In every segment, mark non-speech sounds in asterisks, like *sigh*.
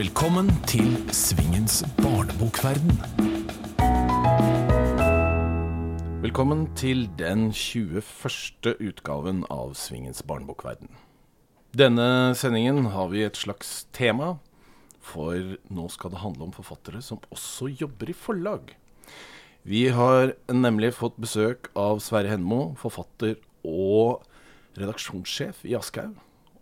Velkommen til Svingens barnebokverden. Velkommen til den 21. utgaven av Svingens barnebokverden. Denne sendingen har vi et slags tema, for nå skal det handle om forfattere som også jobber i forlag. Vi har nemlig fått besøk av Sverre Henmo, forfatter og redaksjonssjef i Aschehoug.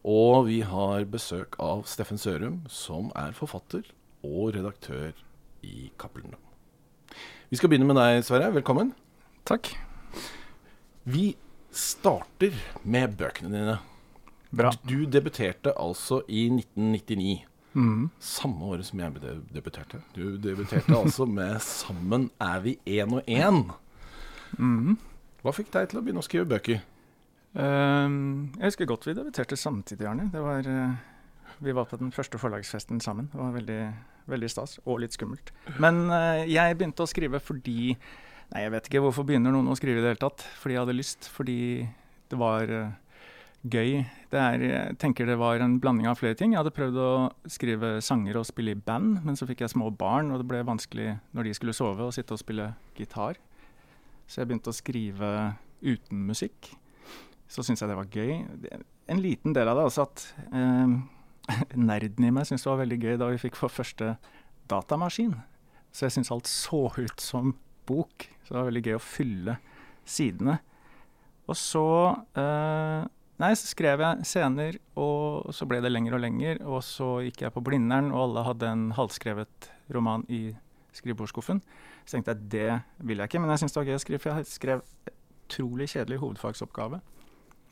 Og vi har besøk av Steffen Sørum, som er forfatter og redaktør i Cappelen Vi skal begynne med deg, Sverre. Velkommen. Takk. Vi starter med bøkene dine. Bra. Du debuterte altså i 1999. Mm. Samme året som jeg debuterte. Du debuterte altså *laughs* med 'Sammen er vi én og én'. Mm. Hva fikk deg til å begynne å skrive bøker? Ehm, jeg husker godt vi debuterte samtidig, Arne. Det var, eh, vi var på den første forlagsfesten sammen. Det var veldig, veldig stas, og litt skummelt. Men eh, jeg begynte å skrive fordi Nei, jeg vet ikke hvorfor begynner noen å skrive i det hele tatt. Fordi jeg hadde lyst. Fordi det var eh, gøy. Det er, jeg tenker det var en blanding av flere ting. Jeg hadde prøvd å skrive sanger og spille i band, men så fikk jeg små barn, og det ble vanskelig når de skulle sove, å sitte og spille gitar. Så jeg begynte å skrive uten musikk. Så syntes jeg det var gøy. En liten del av det også at eh, *laughs* nerden i meg syntes det var veldig gøy da vi fikk vår første datamaskin. Så jeg syntes alt så ut som bok. Så det var veldig gøy å fylle sidene. Og så eh, Nei, så skrev jeg scener, og så ble det lenger og lenger. Og så gikk jeg på Blindern, og alle hadde en halvskrevet roman i skrivebordsskuffen. Så tenkte jeg det vil jeg ikke, men jeg syntes det var gøy å skrive, for jeg skrev utrolig kjedelig hovedfagsoppgave.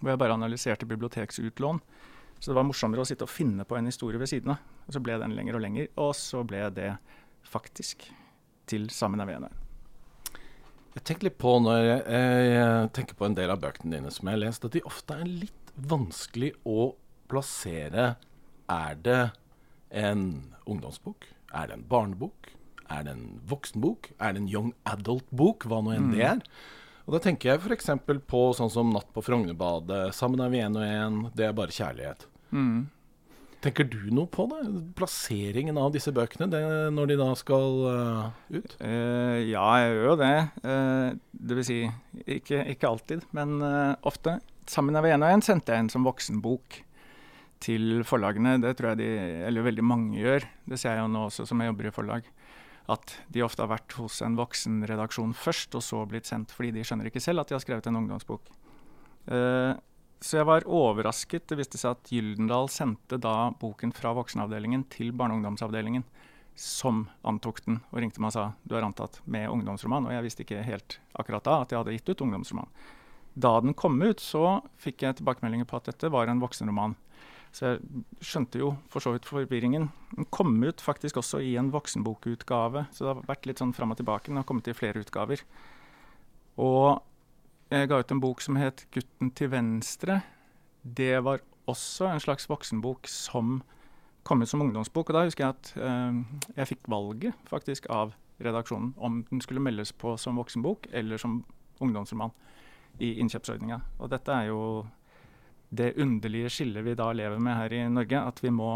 Hvor jeg bare analyserte biblioteksutlån. Så det var morsommere å sitte og finne på en historie ved siden av. Og så ble den lenger og lenger, og så ble det faktisk til Sammen er vi. Jeg tenker litt på når jeg, jeg tenker på en del av bøkene dine som jeg har lest, at de ofte er litt vanskelig å plassere. Er det en ungdomsbok? Er det en barnebok? Er det en voksenbok? Er det en young adult-bok? Hva nå enn det er. Og Da tenker jeg f.eks. på sånn som 'Natt på Frognerbadet', 'Sammen er vi én og én', 'Det er bare kjærlighet'. Tenker du noe på det? Plasseringen av disse bøkene det, når de da skal uh, ut? Uh, ja, jeg gjør jo det. Uh, det vil si, ikke, ikke alltid, men ofte. 'Sammen er vi én og én' sendte jeg inn som voksenbok til forlagene. Det tror jeg de, eller veldig mange gjør. Det ser jeg jo nå også som jeg jobber i forlag. At de ofte har vært hos en voksenredaksjon først, og så blitt sendt fordi de skjønner ikke selv at de har skrevet en ungdomsbok. Uh, så jeg var overrasket. Det viste seg at Gyldendal sendte da boken fra voksenavdelingen til barne- og ungdomsavdelingen som antok den, og ringte meg og sa du er antatt med ungdomsroman. Og jeg visste ikke helt akkurat da at jeg hadde gitt ut ungdomsroman. Da den kom ut, så fikk jeg tilbakemeldinger på at dette var en voksenroman. Så jeg skjønte jo for så vidt forvirringen. Den kom ut faktisk også i en voksenbokutgave, så det har vært litt sånn fram og tilbake. Den har kommet i flere utgaver. Og jeg ga ut en bok som het 'Gutten til venstre'. Det var også en slags voksenbok som kom ut som ungdomsbok. Og da husker jeg at eh, jeg fikk valget faktisk av redaksjonen om den skulle meldes på som voksenbok eller som ungdomsroman i innkjøpsordninga. Og dette er jo det underlige skillet vi da lever med her i Norge, at vi må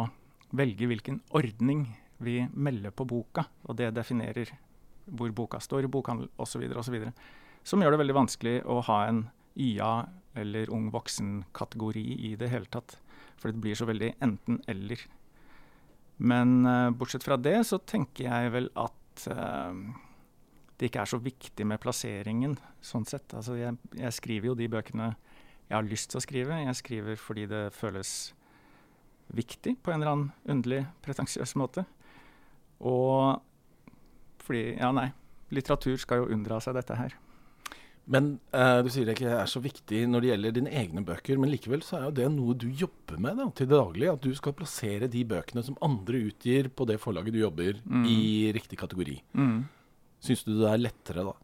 velge hvilken ordning vi melder på boka, og det definerer hvor boka står bokhandel osv. osv. Som gjør det veldig vanskelig å ha en YA eller ung voksen-kategori i det hele tatt. For det blir så veldig enten-eller. Men uh, bortsett fra det så tenker jeg vel at uh, det ikke er så viktig med plasseringen, sånn sett. Altså jeg, jeg skriver jo de bøkene jeg har lyst til å skrive. Jeg skriver fordi det føles viktig på en eller annen underlig, pretensiøs måte. Og fordi Ja, nei. Litteratur skal jo unndra seg dette her. Men eh, Du sier det ikke er så viktig når det gjelder dine egne bøker, men likevel så er jo det noe du jobber med da, til daglige, At du skal plassere de bøkene som andre utgir på det forlaget du jobber, i riktig kategori. Syns du det er lettere da?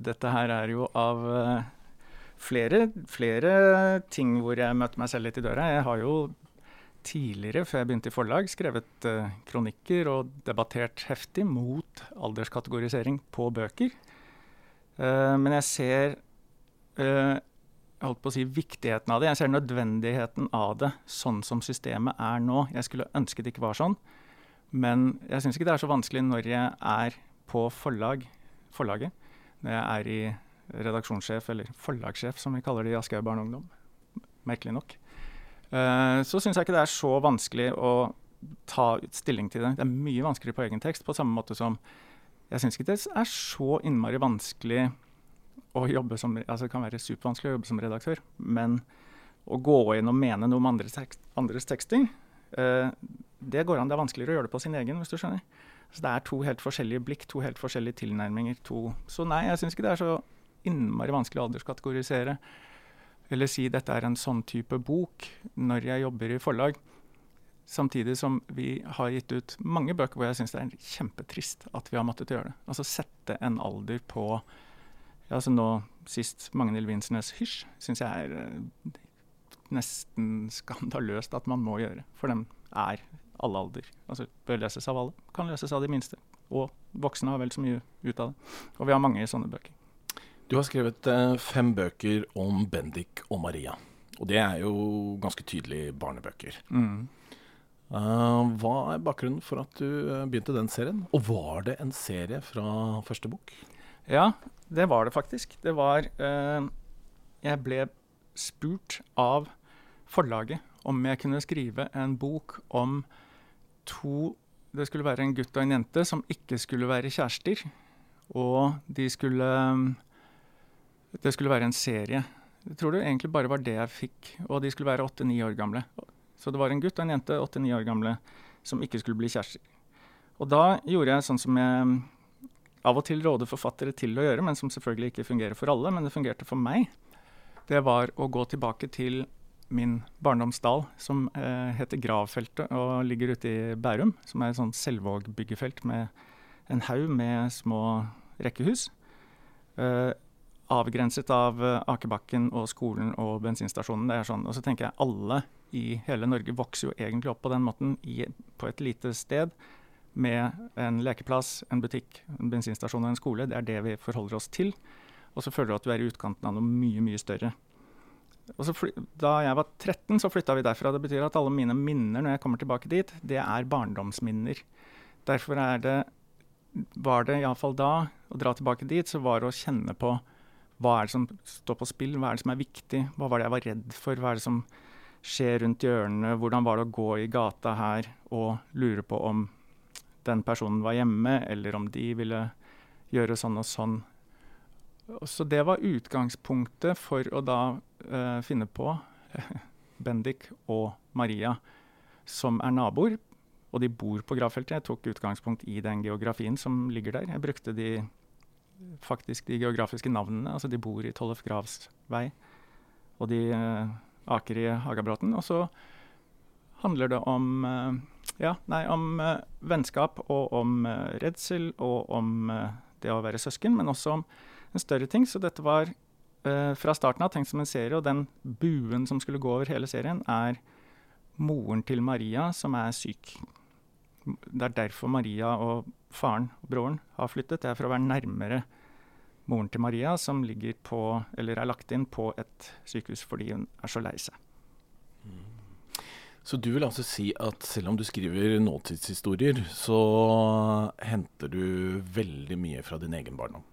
Dette her er jo av eh, flere, flere ting hvor jeg møter meg selv litt i døra. Jeg har jo tidligere, før jeg begynte i forlag, skrevet uh, kronikker og debattert heftig mot alderskategorisering på bøker. Uh, men jeg ser uh, jeg holdt på å si viktigheten av det. Jeg ser nødvendigheten av det sånn som systemet er nå. Jeg skulle ønske det ikke var sånn. Men jeg syns ikke det er så vanskelig når jeg er på forlag, forlaget. Når jeg er i redaksjonssjef, eller forlagssjef som vi kaller det i Aschehoug Barn ungdom. Merkelig nok. Uh, så syns jeg ikke det er så vanskelig å ta stilling til det. Det er mye vanskeligere på egen tekst, på samme måte som jeg syns ikke det er så innmari vanskelig å jobbe som Altså det kan være supervanskelig å jobbe som redaktør, men å gå inn og mene noe om andres, tekst, andres teksting, uh, det går an. Det er vanskeligere å gjøre det på sin egen, hvis du skjønner. Så det er to helt forskjellige blikk, to helt forskjellige tilnærminger. To. Så nei, jeg syns ikke det er så innmari vanskelig å alderskategorisere. Eller si dette er en sånn type bok når jeg jobber i forlag. Samtidig som vi har gitt ut mange bøker hvor jeg syns det er kjempetrist at vi har måttet gjøre det. Altså sette en alder på ja, altså Nå sist Magnhild Winsnes Hysj syns jeg er eh, nesten skandaløst at man må gjøre. For dem er alle alder. Altså bør leses av alle. Kan leses av de minste. Og voksne har vel så mye ut av det. Og vi har mange sånne bøker. Du har skrevet eh, fem bøker om Bendik og Maria. Og det er jo ganske tydelig barnebøker. Mm. Uh, hva er bakgrunnen for at du uh, begynte den serien? Og var det en serie fra første bok? Ja, det var det faktisk. Det var uh, Jeg ble spurt av forlaget om jeg kunne skrive en bok om to Det skulle være en gutt og en jente som ikke skulle være kjærester. Og de skulle Det skulle være en serie. Jeg tror det egentlig bare var det jeg fikk. Og de skulle være åtte-ni år gamle. Så det var en gutt og en jente, åtte-ni år gamle, som ikke skulle bli kjærester. Og da gjorde jeg sånn som jeg av og til råder forfattere til å gjøre, men som selvfølgelig ikke fungerer for alle, men det fungerte for meg. Det var å gå tilbake til min barndomsdal, som eh, heter Gravfeltet og ligger ute i Bærum. Som er et sånt Selvåg-byggefelt med en haug med små rekkehus. Eh, avgrenset av eh, Akebakken og skolen og bensinstasjonen. Det er sånn, Og så tenker jeg alle i hele Norge vokser jo egentlig opp på den måten i, på et lite sted med en lekeplass, en butikk, en bensinstasjon og en skole. Det er det vi forholder oss til. Og så føler du at du er i utkanten av noe mye, mye større. Da jeg var 13, så flytta vi derfra. Det betyr at alle mine minner når jeg kommer tilbake dit, det er barndomsminner. Derfor er det, var det iallfall da, å dra tilbake dit, så var det å kjenne på hva er det som står på spill, hva er det som er viktig, hva var det jeg var redd for, hva er det som skjer rundt hjørnene, hvordan var det å gå i gata her og lure på om den personen var hjemme, eller om de ville gjøre sånn og sånn. Så det var utgangspunktet for å da uh, finne på *laughs* Bendik og Maria, som er naboer. Og de bor på gravfeltet. Jeg tok utgangspunkt i den geografien som ligger der. Jeg brukte de, faktisk de geografiske navnene. Altså de bor i Tollef Gravs vei. Og de uh, Aker i Hagabråten. Og så handler det om, eh, ja, nei, om uh, vennskap og om redsel og om det å være søsken, men også om en større ting. Så dette var fra starten av tenkt som en serie, og den buen som skulle gå over hele serien, er moren til Maria som er syk. Det er derfor Maria og faren og broren har flyttet. Det er for å være nærmere moren til Maria, som ligger på, eller er lagt inn på et sykehus fordi hun er så lei seg. Mm. Så du vil altså si at selv om du skriver nåtidshistorier, så henter du veldig mye fra din egen barndom?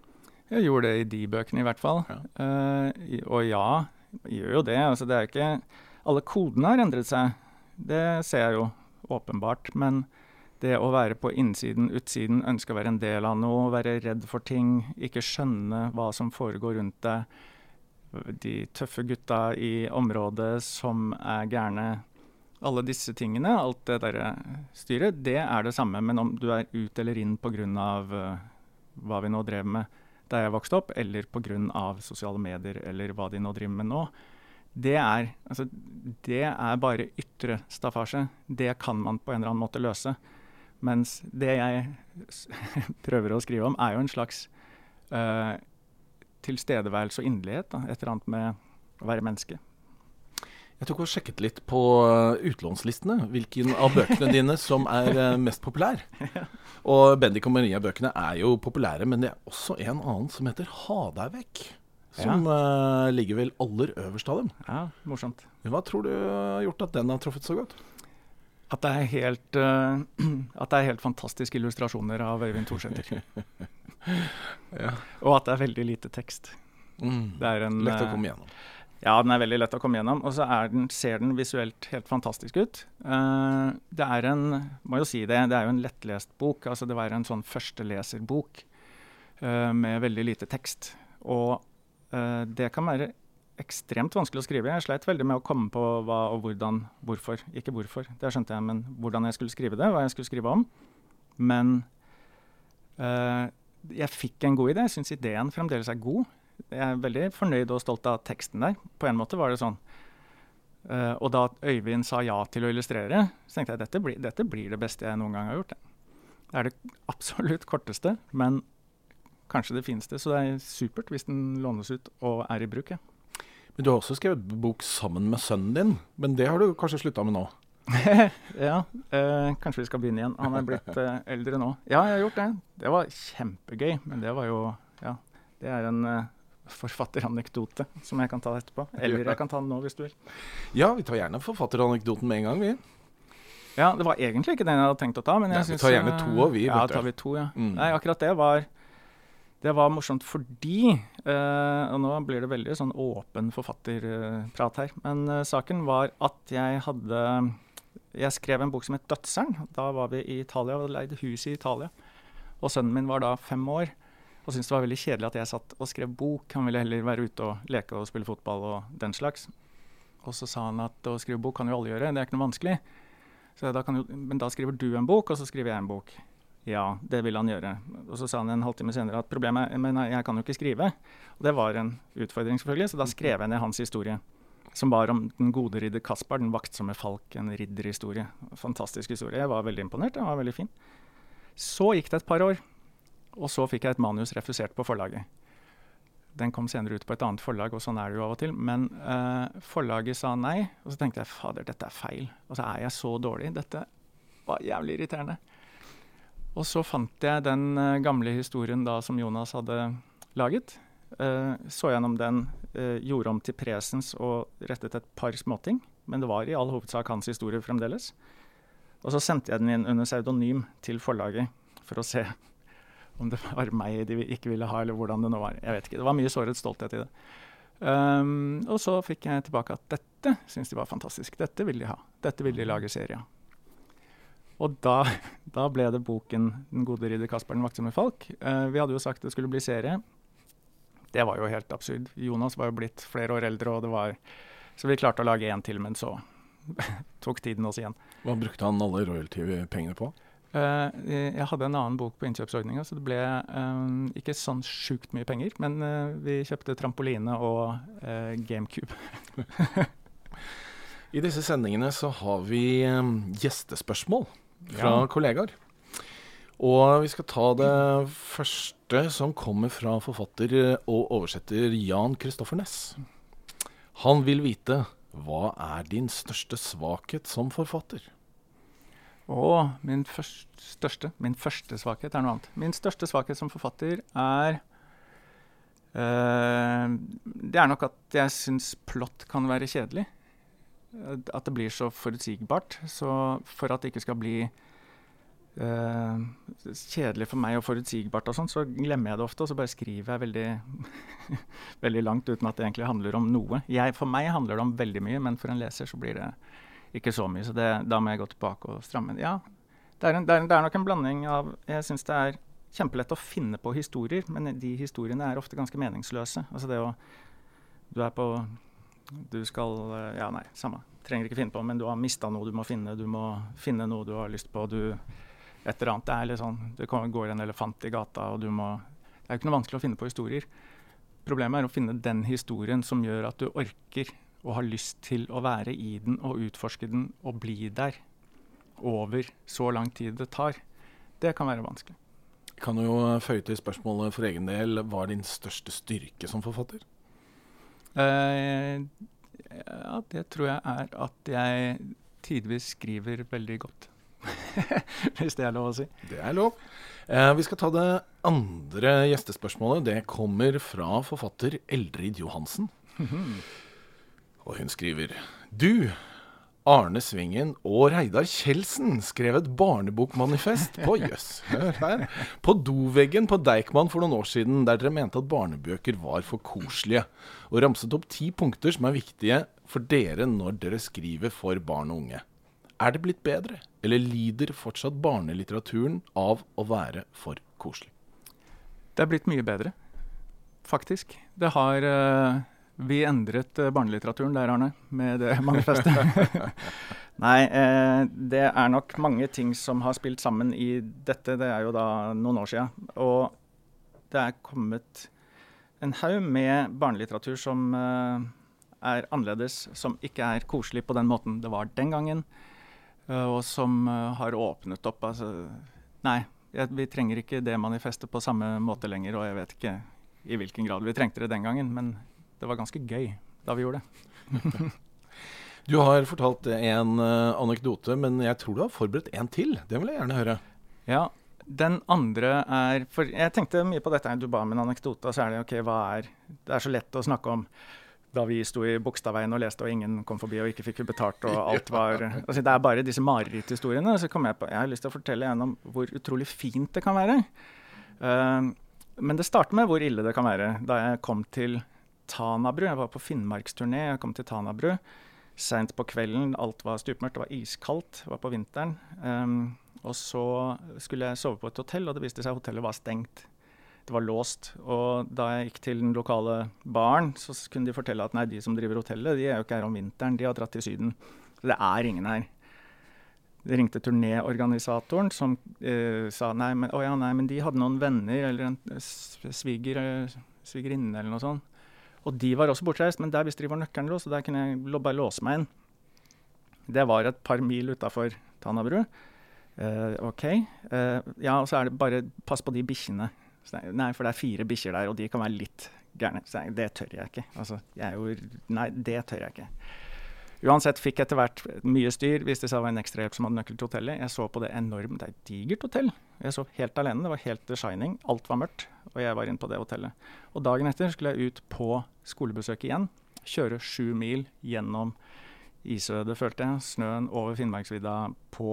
Jeg gjorde det i de bøkene, i hvert fall. Ja. Uh, og ja, jeg gjør jo det. Altså, det er ikke Alle kodene har endret seg. Det ser jeg jo åpenbart. Men det å være på innsiden, utsiden, ønske å være en del av noe, være redd for ting, ikke skjønne hva som foregår rundt deg. De tøffe gutta i området som er gærne. Alle disse tingene, alt det derre styret, det er det samme. Men om du er ut eller inn pga. Uh, hva vi nå drev med da jeg vokste opp, eller pga. sosiale medier, eller hva de nå driver med nå, det er, altså, det er bare ytre staffasje. Det kan man på en eller annen måte løse. Mens det jeg *laughs* prøver å skrive om, er jo en slags uh, tilstedeværelse og inderlighet. Da, et eller annet med å være menneske. Jeg tok og sjekket litt på eh, utlånslistene, hvilken av bøkene dine som er uh, mest populær. *laughs* Og Bendik og Maria-bøkene er jo populære, men det er også en annen som heter Ha deg vekk. Som ja. ligger vel aller øverst av dem. Ja, morsomt. Hva tror du har gjort at den har truffet så godt? At det er helt, uh, *clears throat* at det er helt fantastiske illustrasjoner av Øyvind Thorsæter. *laughs* ja. Og at det er veldig lite tekst. Mm. En, lett å komme gjennom. Ja, den er veldig lett å komme gjennom. Og så den, ser den visuelt helt fantastisk ut. Uh, det er en må jo si det, det er jo en lettlest bok. altså Det var en sånn førsteleserbok uh, med veldig lite tekst. Og det kan være ekstremt vanskelig å skrive. Jeg sleit veldig med å komme på hva og hvordan, hvorfor. Ikke hvorfor, det skjønte jeg, men hvordan jeg skulle skrive det, hva jeg skulle skrive om. Men jeg fikk en god idé. Jeg syns ideen fremdeles er god jeg er veldig fornøyd og stolt av teksten der. På en måte var det sånn. Uh, og da Øyvind sa ja til å illustrere, så tenkte jeg dette blir, dette blir det beste jeg noen gang har gjort. Det er det absolutt korteste, men kanskje det fineste. Så det er supert hvis den lånes ut og er i bruk. Ja. Men Du har også skrevet bok sammen med sønnen din, men det har du kanskje slutta med nå? *laughs* ja, eh, kanskje vi skal begynne igjen. Han er blitt eh, eldre nå. Ja, jeg har gjort det. Det var kjempegøy, men det var jo Ja, det er en forfatteranekdote som jeg kan ta etterpå. Eller jeg kan ta den nå, hvis du vil. Ja, vi tar gjerne forfatteranekdoten med en gang, vi. Ja, det var egentlig ikke den jeg hadde tenkt å ta. Men jeg Nei, vi tar gjerne to òg, vi. Ja, tar vi to, ja. Mm. Nei, akkurat det var det var morsomt fordi uh, Og nå blir det veldig sånn åpen forfatterprat her. Men uh, saken var at jeg hadde Jeg skrev en bok som het 'Dødseren'. Da var vi i Italia og leide hus i Italia. Og sønnen min var da fem år og syntes det var veldig kjedelig at jeg satt og skrev bok. Han ville heller være ute og leke og spille fotball og den slags. Og så sa han at å skrive bok kan jo alle gjøre, det er ikke noe vanskelig. Da jo, men da skriver du en bok, og så skriver jeg en bok. Ja, det vil han gjøre. Og så sa han en halvtime senere at problemet men jeg kan jo ikke skrive. Og det var en utfordring, selvfølgelig, så da skrev jeg ned hans historie. Som var om den gode ridder Kaspar, den vaktsomme falk, en ridderhistorie. Fantastisk historie. Jeg var veldig imponert, den var veldig fin. Så gikk det et par år. Og så fikk jeg et manus refusert på forlaget. Den kom senere ut på et annet forlag, og sånn er det jo av og til. Men uh, forlaget sa nei, og så tenkte jeg fader, dette er feil. Og så er jeg så dårlig. Dette var jævlig irriterende. Og så fant jeg den uh, gamle historien da som Jonas hadde laget. Uh, så gjennom den, gjorde om til presens og rettet et par småting. Men det var i all hovedsak hans historie fremdeles. Og så sendte jeg den inn under pseudonym til forlaget for å se *laughs* om det var meg de ikke ville ha, eller hvordan det nå var. Jeg vet ikke. Det var mye såret stolthet i det. Um, og så fikk jeg tilbake at dette syntes de var fantastisk. Dette vil de ha. Dette vil de lage serie av. Og da, *laughs* da, ble det boken 'Den gode ridder Kasper den vaktsomme falk'. Uh, vi hadde jo sagt det skulle bli serie. Det var jo helt absurd. Jonas var jo blitt flere år eldre, og det var Så vi klarte å lage én til, men så *laughs* tok tiden oss igjen. Hva brukte han alle royalty-pengene på? Uh, jeg hadde en annen bok på innkjøpsordninga, så det ble uh, ikke sånn sjukt mye penger. Men uh, vi kjøpte trampoline og GameCube. *laughs* I disse sendingene så har vi um, gjestespørsmål fra ja. kollegaer. Og vi skal ta det første, som kommer fra forfatter og oversetter Jan Kristoffer Næss. Han vil vite hva er din største svakhet som forfatter? Å, min største, min første svakhet er noe annet. Min største svakhet som forfatter er øh, Det er nok at jeg syns plott kan være kjedelig. At det blir så forutsigbart. Så for at det ikke skal bli uh, kjedelig for meg og forutsigbart, og sånn, så glemmer jeg det ofte. Og så bare skriver jeg veldig, *laughs* veldig langt uten at det egentlig handler om noe. Jeg, for meg handler det om veldig mye, men for en leser så blir det ikke så mye. Så det, da må jeg gå tilbake og stramme. Ja, det er, en, det, er, det er, nok en blanding av Jeg syns det er kjempelett å finne på historier, men de historiene er ofte ganske meningsløse. Altså det å Du er på Du skal Ja, nei, samme. Trenger ikke finne på, men du har mista noe du må finne. Du må finne noe du har lyst på. Du Et eller annet. Det er litt sånn Det går en elefant i gata, og du må Det er jo ikke noe vanskelig å finne på historier. Problemet er å finne den historien som gjør at du orker og har lyst til å være i den og utforske den og bli der over så lang tid det tar, det kan være vanskelig. Kan du jo føye til spørsmålet for egen del. Hva er din største styrke som forfatter? Uh, ja, det tror jeg er at jeg tidvis skriver veldig godt. *laughs* Hvis det er lov å si. Det er lov. Uh, vi skal ta det andre gjestespørsmålet. Det kommer fra forfatter Eldrid Johansen. Og hun skriver Du, Arne Svingen og Reidar Kjeldsen skrev et barnebokmanifest på *laughs* jøss, hør her, på doveggen på Deichman for noen år siden, der dere mente at barnebøker var for koselige, og ramset opp ti punkter som er viktige for dere når dere skriver for barn og unge. Er det blitt bedre, eller lider fortsatt barnelitteraturen av å være for koselig? Det er blitt mye bedre, faktisk. Det har uh, Vi endret uh, barnelitteraturen der, Arne, med det *laughs* manifestet. *laughs* Nei, eh, det er nok mange ting som har spilt sammen i dette. Det er jo da noen år sia. Og det er kommet en haug med barnelitteratur som eh, er annerledes, som ikke er koselig på den måten det var den gangen, uh, og som uh, har åpnet opp. Altså Nei, vi trenger ikke det manifestet på samme måte lenger, og jeg vet ikke i hvilken grad vi trengte det den gangen, men det var ganske gøy da vi gjorde det. *laughs* Du har fortalt en uh, anekdote, men jeg tror du har forberedt en til. Det vil jeg gjerne høre. Ja, den andre er For jeg tenkte mye på dette. Du ba om en anekdote, så er det OK, hva er Det er så lett å snakke om da vi sto i Bogstadveien og leste, og ingen kom forbi og ikke fikk betalt, og *laughs* alt var altså, Det er bare disse mareritthistoriene. Så kom jeg på Jeg har lyst til å fortelle en om hvor utrolig fint det kan være. Uh, men det starter med hvor ille det kan være. Da jeg kom til Tanabru, jeg var på finnmarksturné, jeg kom til Tanabru seint på kvelden. Alt var stupmørkt, det var iskaldt, det var på vinteren. Um, og så skulle jeg sove på et hotell, og det viste seg at hotellet var stengt. Det var låst. Og da jeg gikk til den lokale baren, så kunne de fortelle at nei, de som driver hotellet, de er jo ikke her om vinteren, de har dratt til Syden. Så det er ingen her. De ringte turnéorganisatoren som uh, sa nei men, oh ja, nei, men de hadde noen venner eller en sviger, svigerinne eller noe sånt. Og de var også bortreist, men der visste de hvor nøkkelen så der kunne jeg bare låse meg inn. Det var et par mil utafor Tanabru. Uh, OK. Uh, ja, og så er det bare pass på de bikkjene. Nei, for det er fire bikkjer der, og de kan være litt gærne. Så det tør jeg ikke. Altså, jeg er jo Nei, det tør jeg ikke. Uansett fikk etter hvert mye styr. Viste seg å være en ekstrahjelp som hadde nøkkel til hotellet. Jeg så på det enormt, det er et digert hotell. Jeg så helt alene. Det var helt The Shining. Alt var mørkt, og jeg var inne på det hotellet. Og dagen etter skulle jeg ut på skolebesøk igjen. Kjøre sju mil gjennom isødet, følte jeg. Snøen over Finnmarksvidda på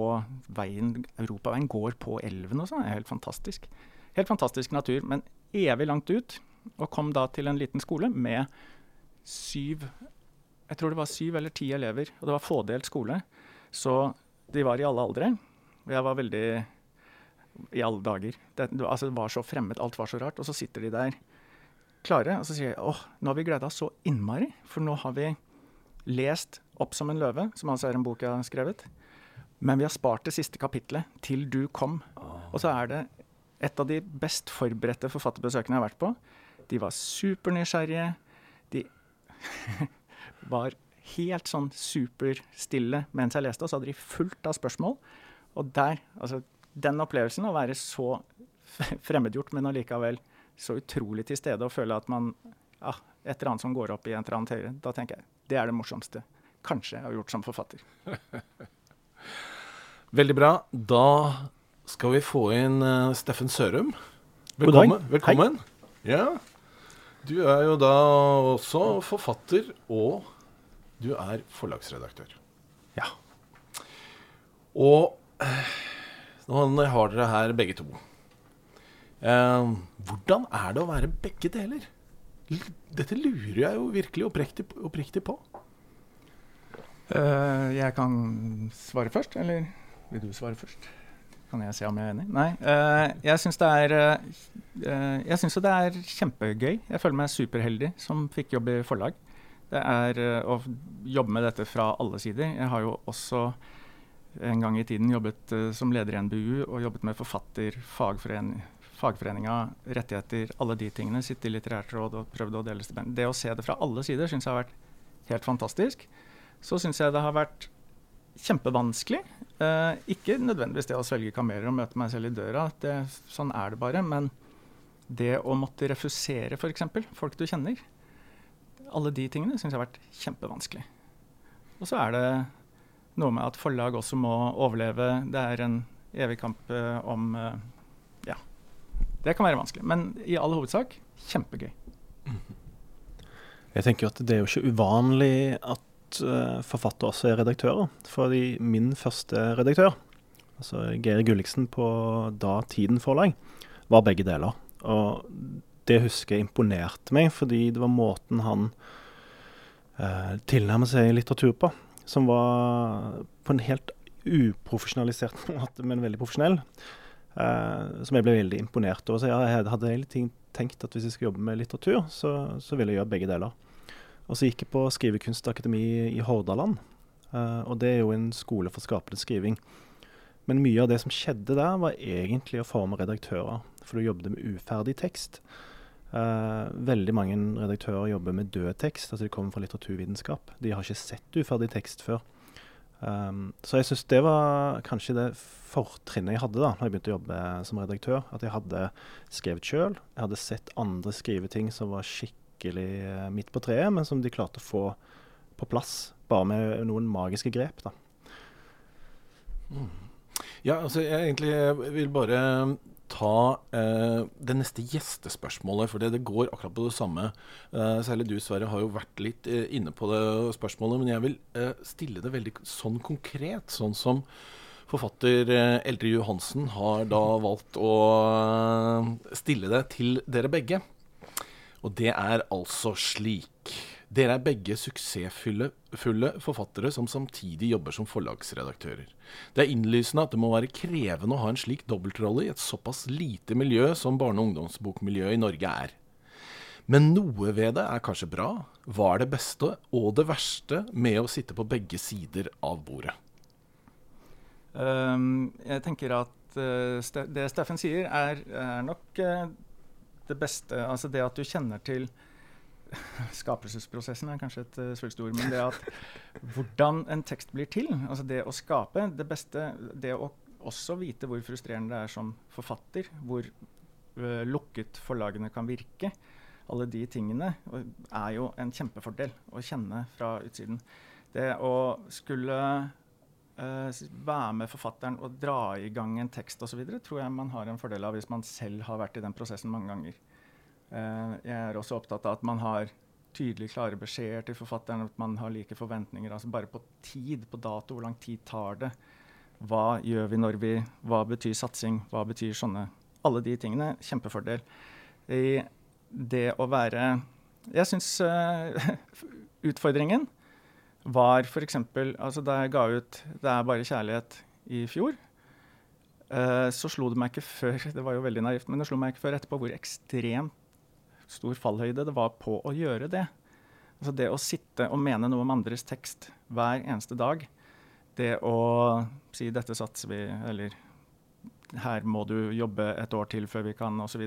veien. Europaveien går på elven og sånn. Det er helt fantastisk. Helt fantastisk natur, men evig langt ut. Og kom da til en liten skole med syv jeg tror det var syv eller ti elever, og det var fådelt skole. Så de var i alle aldre. Og jeg var veldig I alle dager. Det, det, altså, det var så fremmed, alt var så rart. Og så sitter de der klare, og så sier jeg åh, nå har vi gleda oss så innmari. For nå har vi lest 'Opp som en løve', som altså er en bok jeg har skrevet. Men vi har spart det siste kapitlet til du kom. Og så er det et av de best forberedte forfatterbesøkene jeg har vært på. De var supernysgjerrige. De *laughs* var helt sånn superstille mens jeg leste, og så hadde de fullt av spørsmål. Og der, altså den opplevelsen, å være så fremmedgjort, men allikevel så utrolig til stede og føle at man ja, Et eller annet som går opp i en eller annen høyre. Da tenker jeg det er det morsomste kanskje jeg har gjort som forfatter. *laughs* Veldig bra. Da skal vi få inn uh, Steffen Sørum. Velkommen. Velkommen. Ja. Du er jo da også forfatter, og du er forlagsredaktør. Ja. Og eh, nå har dere her begge to. Eh, hvordan er det å være begge deler? Dette lurer jeg jo virkelig oppriktig, oppriktig på. Uh, jeg kan svare først, eller vil du svare først? Kan jeg se om jeg er enig? Nei. Uh, jeg syns det er uh, det er kjempegøy. Jeg føler meg superheldig som fikk jobb i forlag. Det er å jobbe med dette fra alle sider. Jeg har jo også en gang i tiden jobbet som leder i NBU og jobbet med forfatter, fagforening, fagforeninga, rettigheter, alle de tingene. Sitte i litterært råd og prøvd å dele stipend. Det å se det fra alle sider syns jeg har vært helt fantastisk. Så syns jeg det har vært kjempevanskelig. Eh, ikke nødvendigvis det å svelge kameler og møte meg selv i døra, det, sånn er det bare. Men det å måtte refusere f.eks. folk du kjenner, alle de tingene syns jeg har vært kjempevanskelig. Og så er det noe med at forlag også må overleve. Det er en evig kamp eh, om eh, Ja. Det kan være vanskelig. Men i all hovedsak kjempegøy. Jeg tenker jo at det er jo ikke uvanlig at at uh, forfattere også er redaktører. Fordi min første redaktør, altså Geir Gulliksen på da Tiden Forlag, var begge deler. Og det husker jeg imponerte meg, fordi det var måten han eh, tilnærmet seg litteratur på, som var på en helt uprofesjonalisert *laughs* måte, men veldig profesjonell. Uh, som jeg ble veldig imponert over. Så jeg hadde hele tenkt at hvis jeg skulle jobbe med litteratur, så, så ville jeg gjøre begge deler. Og så gikk jeg på Skrivekunstakademi i Hordaland. Uh, og det er jo en skole for skapende skriving. Men mye av det som skjedde der, var egentlig å forme redaktører. For du jobbet med uferdig tekst. Uh, veldig mange redaktører jobber med død tekst. Altså de kommer fra litteraturvitenskap. De har ikke sett uferdig tekst før. Um, så jeg syns det var kanskje det fortrinnet jeg hadde da når jeg begynte å jobbe som redaktør. At jeg hadde skrevet sjøl. Jeg hadde sett andre skrive ting som var skikkelig uh, midt på treet, men som de klarte å få på plass bare med noen magiske grep. da. Ja, altså jeg egentlig vil bare ta eh, det neste gjestespørsmålet, for det, går akkurat på det samme. Eh, særlig du, Sverre, har jo vært litt eh, inne på det spørsmålet, men jeg vil eh, stille det veldig sånn konkret. Sånn som forfatter eh, Eldre Johansen har da valgt å eh, stille det til dere begge. Og det er altså slik. Dere er begge suksessfulle forfattere som samtidig jobber som forlagsredaktører. Det er innlysende at det må være krevende å ha en slik dobbeltrolle i et såpass lite miljø som barne- og ungdomsbokmiljøet i Norge er. Men noe ved det er kanskje bra. Hva er det beste og det verste med å sitte på begge sider av bordet? Um, jeg tenker at uh, det Steffen sier, er, er nok uh, det beste. Altså det at du kjenner til Skapelsesprosessen er kanskje et uh, svulstig ord, men det at *laughs* hvordan en tekst blir til, altså det å skape det beste Det å også vite hvor frustrerende det er som forfatter, hvor uh, lukket forlagene kan virke, alle de tingene er jo en kjempefordel å kjenne fra utsiden. Det å skulle være med forfatteren og dra i gang en tekst osv., tror jeg man har en fordel av hvis man selv har vært i den prosessen mange ganger. Uh, jeg er også opptatt av at man har tydelig klare beskjeder til forfatteren, at man har like forventninger. altså Bare på tid, på dato, hvor lang tid tar det? Hva gjør vi når vi Hva betyr satsing? Hva betyr sånne Alle de tingene. Kjempefordel. I det å være Jeg syns uh, *laughs* utfordringen var f.eks. Altså da jeg ga ut 'Det er bare kjærlighet' i fjor, uh, så slo det meg ikke før *laughs* Det var jo veldig naivt, men det slo meg ikke før etterpå hvor ekstremt stor fallhøyde det var på å gjøre det. Altså det å sitte og mene noe om andres tekst hver eneste dag. Det å si 'dette satser vi', eller 'her må du jobbe et år til før vi kan', osv.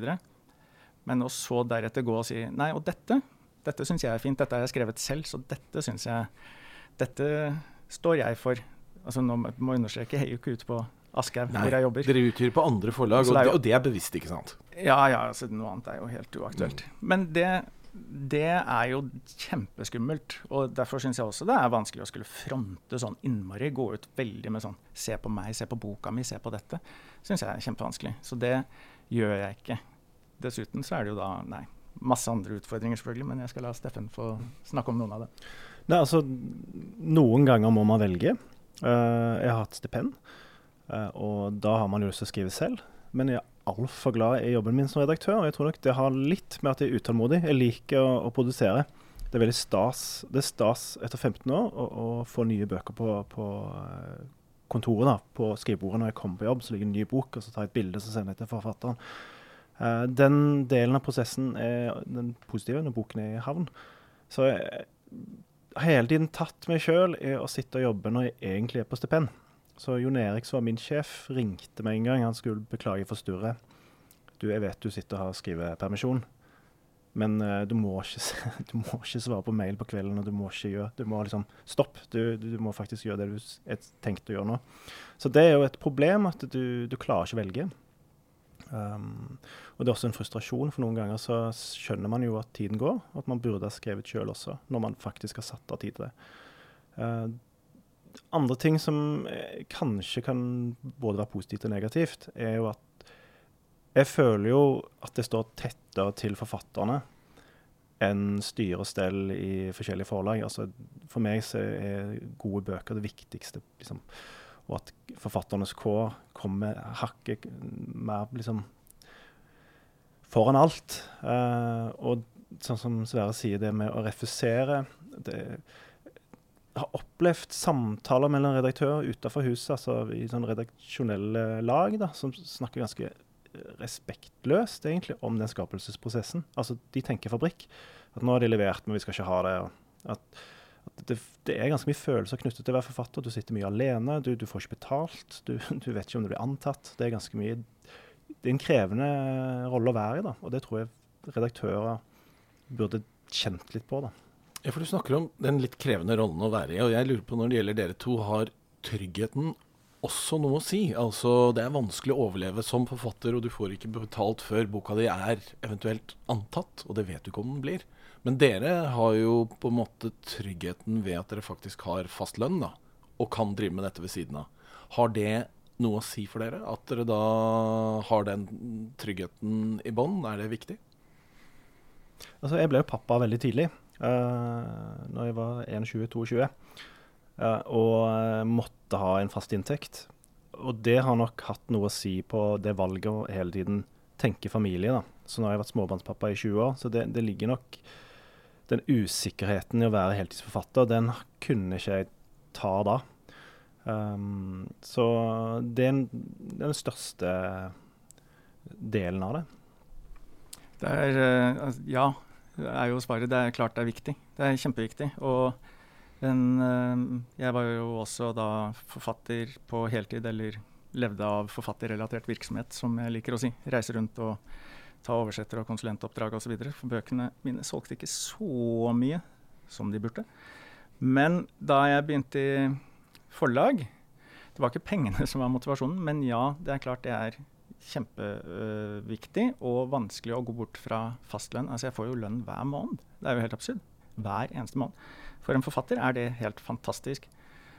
Men å så deretter gå og si 'nei, og dette dette syns jeg er fint, dette har jeg skrevet selv, så dette syns jeg Dette står jeg for'. Altså nå må jeg understreke, jeg er jo ikke ute på Aschehoug, hvor jeg jobber. Dere utgir på andre forlag, og, det, og det er bevisst, ikke sant? Ja, ja, altså noe annet er jo helt uaktuelt. Mm. Men det, det, er jo kjempeskummelt. Og derfor syns jeg også det er vanskelig å skulle fronte sånn innmari. Gå ut veldig med sånn Se på meg, se på boka mi, se på dette. Syns jeg er kjempevanskelig. Så det gjør jeg ikke. Dessuten så er det jo da Nei, masse andre utfordringer, selvfølgelig, men jeg skal la Steffen få snakke om noen av det. Nei, altså, noen ganger må man velge. Uh, jeg har hatt stipend. Uh, og da har man jo lyst til å skrive selv. Men jeg er altfor glad i jobben min som redaktør. Og jeg tror nok det har litt med at jeg er utålmodig. Jeg liker å, å produsere. Det er veldig stas Det er stas etter 15 år å, å få nye bøker på, på eh, kontoret. da, På skrivebordet når jeg kommer på jobb, så ligger en ny bok, og så tar jeg et bilde og sender jeg til forfatteren. Uh, den delen av prosessen er den positive når boken er i havn. Så jeg hele tiden tatt meg sjøl i å sitte og jobbe når jeg egentlig er på stipend. Så Jon Erik, som var min sjef, ringte meg en gang. Han skulle beklage for Sture. Du, jeg vet du sitter og har skrivepermisjon, men uh, du, må ikke, *laughs* du, må ikke, svare på mail på kvelden. og Du må ikke gjøre, du må liksom Stopp. Du, du, må faktisk gjøre det du er tenkt å gjøre nå. Så det er jo et problem at du, du klarer ikke å velge. Um, og det er også en frustrasjon, for noen ganger så skjønner man jo at tiden går. og At man burde ha skrevet sjøl også, når man faktisk har satt av tid til det. Uh, andre ting som eh, kanskje kan både være positivt og negativt, er jo at jeg føler jo at det står tettere til forfatterne enn styre og stell i forskjellige forlag. Altså, for meg så er gode bøker det viktigste. Liksom. Og at forfatternes kår kommer hakket mer liksom foran alt. Uh, og sånn som Sverre sier, det med å refusere det, Jeg har opplevd samtaler mellom redaktører utenfor huset, altså i sånn redaksjonelle lag, da, som snakker ganske respektløst egentlig om den skapelsesprosessen. Altså, De tenker fabrikk. At nå har de levert, men vi skal ikke ha det. At, at det, det, er ganske mye følelser knyttet til å være forfatter. Du sitter mye alene, du, du får ikke betalt. Du, *laughs* du, vet ikke om du blir antatt. Det er ganske mye Det er en krevende rolle å være i, da. Og det tror jeg redaktører burde kjent litt på. da. Ja, for Du snakker om den litt krevende rollen å være i. og jeg lurer på Når det gjelder dere to, har tryggheten også noe å si. Altså, Det er vanskelig å overleve som forfatter, og du får ikke betalt før boka di er eventuelt antatt, og det vet du ikke om den blir. Men dere har jo på en måte tryggheten ved at dere faktisk har fast lønn, da, og kan drive med dette ved siden av. Har det noe å si for dere? At dere da har den tryggheten i bånn? Er det viktig? Altså, jeg ble jo pappa veldig tidlig, uh, når jeg var 21-22. Uh, og uh, måtte ha en fast inntekt. Og det har nok hatt noe å si på det valget å hele tiden tenke familie. da. Så nå har jeg vært småbarnspappa i 20 år, så det, det ligger nok Den usikkerheten i å være heltidsforfatter, den kunne ikke jeg ta da. Um, så det er den største delen av det. Det er uh, Ja, det er jo svaret. Det er klart det er viktig. Det er kjempeviktig. Og en, uh, jeg var jo også da forfatter på heltid, eller levde av forfatterrelatert virksomhet, som jeg liker å si. Reise rundt og ta oversetter- og konsulentoppdrag osv. For bøkene mine solgte ikke så mye som de burde. Men da jeg begynte i forlag Det var ikke pengene som var motivasjonen, men ja, det er klart det er kjempeviktig og vanskelig å gå bort fra fastlønn. Altså jeg får jo lønn hver måned. Det er jo helt absurd. Hver eneste måned. For en forfatter er det helt fantastisk.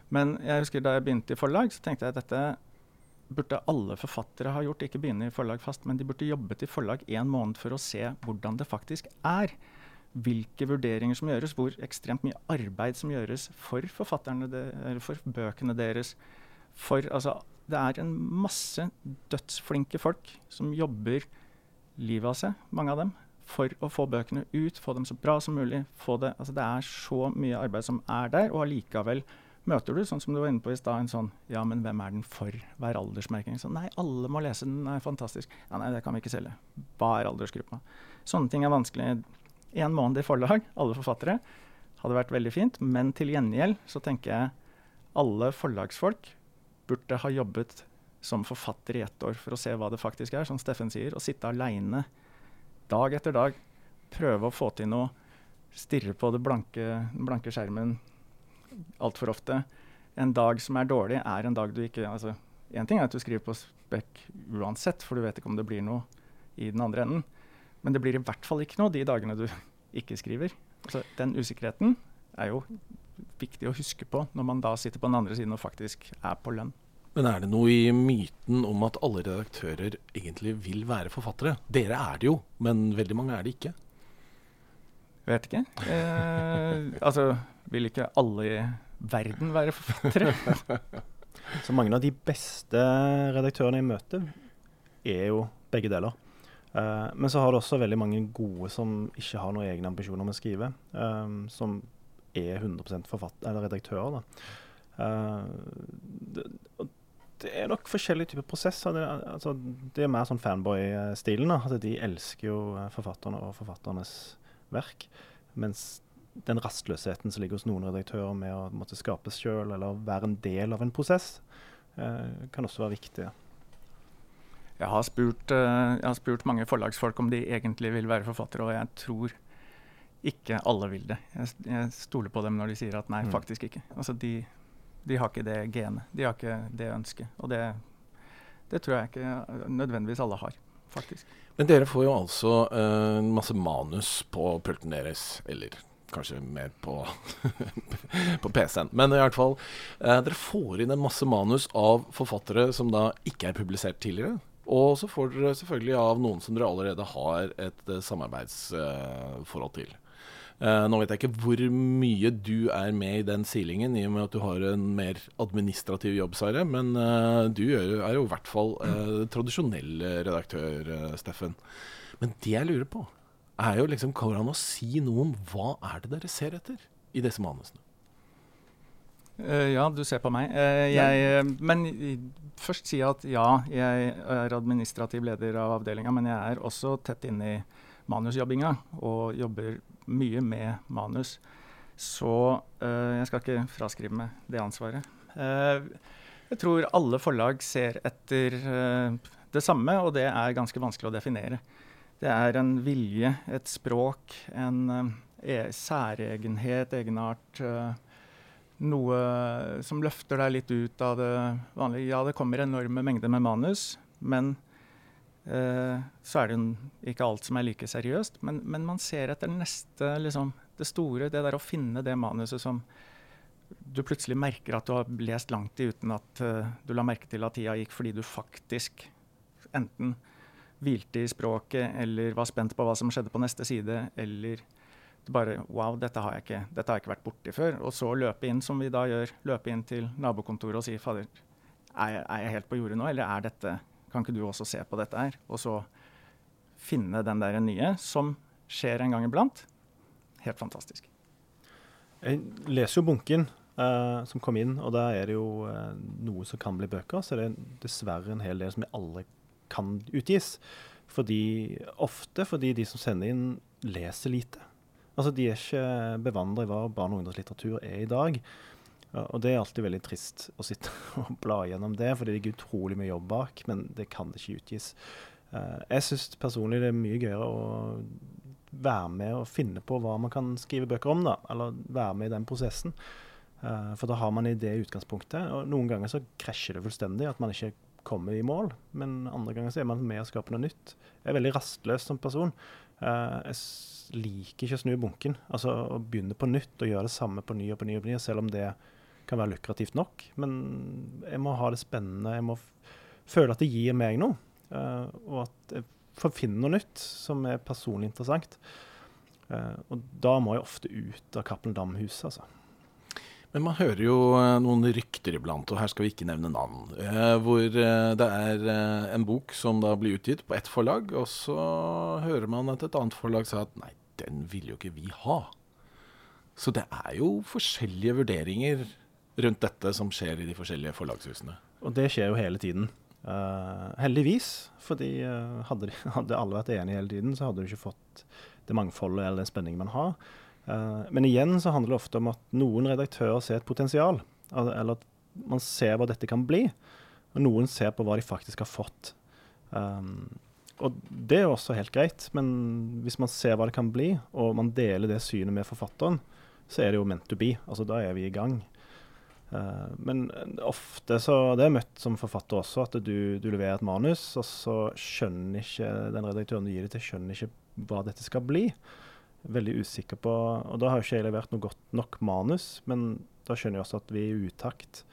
Men jeg husker da jeg begynte i forlag, så tenkte jeg at dette burde alle forfattere ha gjort. Ikke begynne i forlag fast, men de burde jobbet i forlag én måned for å se hvordan det faktisk er. Hvilke vurderinger som gjøres, hvor ekstremt mye arbeid som gjøres for forfatterne, de, for bøkene deres. For altså Det er en masse dødsflinke folk som jobber livet av seg, mange av dem, for å få bøkene ut, få dem så bra som mulig. Det, altså det er så mye arbeid som er der, og allikevel møter du, sånn som du var inne på i stad, en sånn Ja, men hvem er den for? Hva er aldersmerking? Sånn, nei, alle må lese den, den er fantastisk. Ja, nei, det kan vi ikke selge. Hva er aldersgruppa? Sånne ting er vanskelig. En måned i forlag, alle forfattere, hadde vært veldig fint. Men til gjengjeld så tenker jeg alle forlagsfolk burde ha jobbet som forfatter i ett år for å se hva det faktisk er, som Steffen sier. Å sitte aleine dag etter dag, prøve å få til noe, stirre på blanke, den blanke skjermen altfor ofte. En dag som er dårlig, er en dag du ikke altså, Én ting er at du skriver på spekk uansett, for du vet ikke om det blir noe i den andre enden. Men det blir i hvert fall ikke noe de dagene du *laughs* ikke skriver. Altså, den usikkerheten er jo viktig å huske på når man da sitter på den andre siden og faktisk er på lønn. Men er det noe i myten om at alle redaktører egentlig vil være forfattere? Dere er det jo, men veldig mange er det ikke. Vet ikke. Eh, altså vil ikke alle i verden være forfattere? *laughs* Så mange av de beste redaktørene jeg møter, er jo begge deler. Uh, men så har du også veldig mange gode som ikke har noen egne ambisjoner med å skrive. Um, som er 100 eller redaktører. Uh, det, det, er nok forskjellige typer prosesser. Det, altså, det er mer sånn fanboy-stilen. At de elsker jo forfatterne og forfatternes verk. Mens den rastløsheten som ligger hos noen redaktører med å måtte skapes sjøl eller være en del av en prosess, eh, kan også være viktig. Jeg har, spurt, uh, jeg har, spurt, mange forlagsfolk om de egentlig vil være forfattere, og jeg tror ikke alle vil det. Jeg, jeg stoler på dem når de sier at nei, mm. faktisk ikke. Altså, de, de, har ikke det genet. De har ikke det ønsket. Og det, det tror jeg ikke nødvendigvis alle har, faktisk. Men dere får jo altså uh, masse manus på pulten deres, eller Kanskje mer på, *laughs* på PC-en. Men i hvert fall, uh, dere får inn en masse manus av forfattere som da ikke er publisert tidligere. Og så får dere selvfølgelig av noen som dere allerede har et uh, samarbeidsforhold til. Uh, nå vet jeg ikke hvor mye du er med i den silingen, i og med at du har en mer administrativ jobb, Sverre. Men uh, du er jo i hvert fall uh, tradisjonell redaktør, Steffen. Men det jeg lurer på, er jo liksom Går det an å si noe om hva er det dere ser etter i disse manusene? ja, du ser på meg. jeg, men først si at ja, jeg er administrativ leder av avdelinga, men jeg er også tett inne i manusjobbinga og jobber mye med manus. Så uh, jeg skal ikke fraskrive meg det ansvaret. Uh, jeg tror alle forlag ser etter uh, det samme, og det er ganske vanskelig å definere. Det er en vilje, et språk, en e særegenhet, egenart. noe som løfter deg litt ut av det vanlige. Ja, det kommer enorme mengder med manus, men så er det ikke alt som er like seriøst, men, men man ser etter neste, liksom, det store. Det der å finne det manuset som du plutselig merker at du har lest langt i uten at uh, du la merke til at tida gikk fordi du faktisk enten hvilte i språket eller var spent på hva som skjedde på neste side, eller bare Wow, dette har jeg ikke, dette har jeg ikke vært borti før. Og så løpe inn, som vi da gjør, løpe inn til nabokontoret og si fader, er jeg, er jeg helt på jordet nå, eller er dette kan ikke du også se på dette her? Og så finne den der nye som skjer en gang iblant. Helt fantastisk. Jeg leser jo bunken uh, som kom inn, og der er det jo uh, noe som kan bli bøker. Så det er dessverre en hel del som alle kan utgis. Fordi, ofte fordi de som sender inn, leser lite. Altså De er ikke bevandra i hva barne- og ungdomslitteratur er i dag. Og det er alltid veldig trist å sitte *laughs* og bla gjennom det, for det ligger utrolig mye jobb bak, men det kan ikke utgis. Uh, jeg syns personlig det er mye gøyere å være med og finne på hva man kan skrive bøker om, da, eller være med i den prosessen. Uh, for da har man i det utgangspunktet. Og noen ganger så krasjer det fullstendig, at man ikke kommer i mål. Men andre ganger så er man med og skaper noe nytt. Jeg er veldig rastløs som person. Uh, jeg liker ikke å snu bunken. Altså å begynne på nytt og gjøre det samme på ny og på ny, og på ny selv om det er kan være lukrativt nok. Men jeg må ha det spennende. Jeg må føle at det gir meg noe. Uh, og at jeg får finne noe nytt som er personlig interessant. Uh, og da må jeg ofte ut av Cappelen Dam-huset, altså. Men man hører jo uh, noen rykter iblant, og her skal vi ikke nevne navn, hvor det er en bok som da blir utgitt på ett forlag, og så hører man at et annet forlag sa at nei, den vil jo ikke vi ha. Så det er jo forskjellige vurderinger rundt dette som skjer i de forskjellige forlagshusene. Og det skjer jo hele tiden. Uh, heldigvis, fordi uh, hadde, de, *laughs* hadde, alle vært enige hele tiden, så hadde du ikke fått det mangfoldet eller den spenningen man har. Uh, men igjen så handler det ofte om at noen redaktører ser et potensial, eller at man ser hva dette kan bli. Og noen ser på hva de faktisk har fått. Um, og det er jo også helt greit, men hvis man ser hva det kan bli, og man deler det synet med forfatteren, så er det jo meant to be. Altså da er vi i gang. Uh, men ofte så Det er møtt som forfatter også, at du, du, leverer et manus, og så skjønner ikke den redaktøren du gir det til, skjønner ikke hva dette skal bli. Veldig usikker på Og da har ikke jeg levert noe godt nok manus, men da skjønner jeg også at vi er i utakt.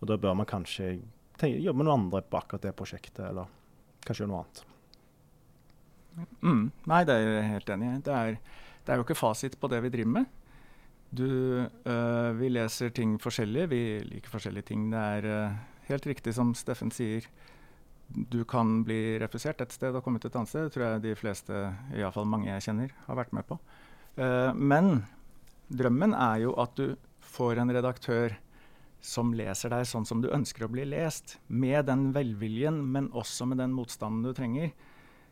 Og da bør man kanskje tenke, jobbe med noen andre på akkurat det prosjektet, eller kanskje gjøre noe annet. Mm, nei, det er jeg helt enig i. Det det er jo ikke fasit på det vi driver med. Du, øh, vi leser ting forskjellig. Vi liker forskjellige ting. Det er øh, helt riktig som Steffen sier. Du kan bli refusert et sted og komme til et annet sted. Det tror jeg de fleste, iallfall mange jeg kjenner, har vært med på. Uh, men drømmen er jo at du får en redaktør som leser deg sånn som du ønsker å bli lest. Med den velviljen, men også med den motstanden du trenger.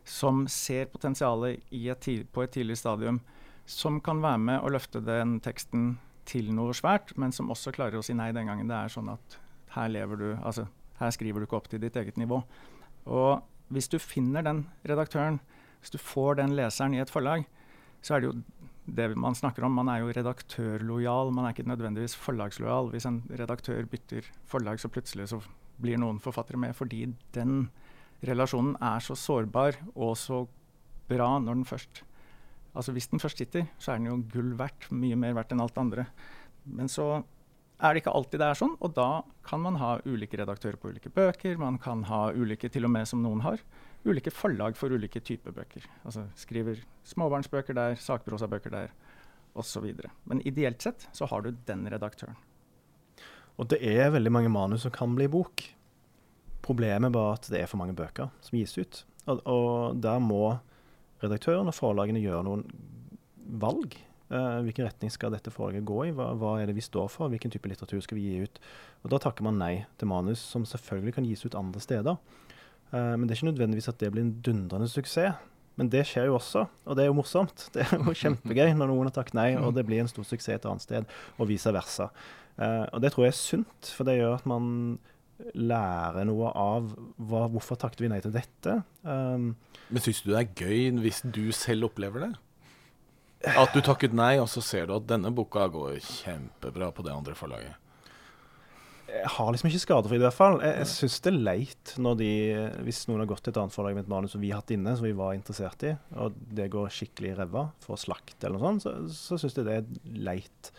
Som ser potensialet et på et tidlig stadium som kan være med å løfte den teksten til noe svært, men som også klarer å si nei den gangen det er sånn at her lever du Altså, her skriver du ikke opp til ditt eget nivå. Og hvis du finner den redaktøren, hvis du får den leseren i et forlag, så er det jo det man snakker om. Man er jo redaktørlojal, man er ikke nødvendigvis forlagslojal. Hvis en redaktør bytter forlag, så plutselig så blir noen forfattere med, fordi den relasjonen er så sårbar og så bra når den først Altså Hvis den først sitter, så er den jo gull verdt. Mye mer verdt enn alt andre. Men så er det ikke alltid det er sånn, og da kan man ha ulike redaktører på ulike bøker. Man kan ha ulike, til og med som noen har, ulike forlag for ulike typer bøker. Altså skriver småbarnsbøker der, sakprosabøker der, osv. Men ideelt sett så har du den redaktøren. Og det er veldig mange manus som kan bli bok. Problemet er bare at det er for mange bøker som gis ut. Og, og der må redaktøren og forlagene gjøre noen valg. Uh, hvilken retning skal dette forlaget gå i? Hva, hva, er det vi står for? Hvilken type litteratur skal vi gi ut? Og Da takker man nei til manus som selvfølgelig kan gis ut andre steder. Uh, men det er ikke nødvendigvis at det blir en dundrende suksess. Men det skjer jo også, og det er jo morsomt. Det er jo kjempegøy når noen har takket nei, og det blir en stor suksess et annet sted, og vice versa. Uh, og det tror jeg er sunt, for det gjør at man lærer noe av hva, hvorfor takket vi nei til dette. Um, Men syns du det er gøy hvis du selv opplever det? At du takket nei, og så ser du at denne boka går kjempebra på det andre forlaget. Jeg har liksom ikke skadefri, i hvert fall. Jeg, jeg syns det er leit når de, hvis noen har gått til et annet forlag med et manus som vi har hatt inne, som vi var interessert i, og det går skikkelig i ræva for slakt eller noe sånt, så, så syns jeg det er leit.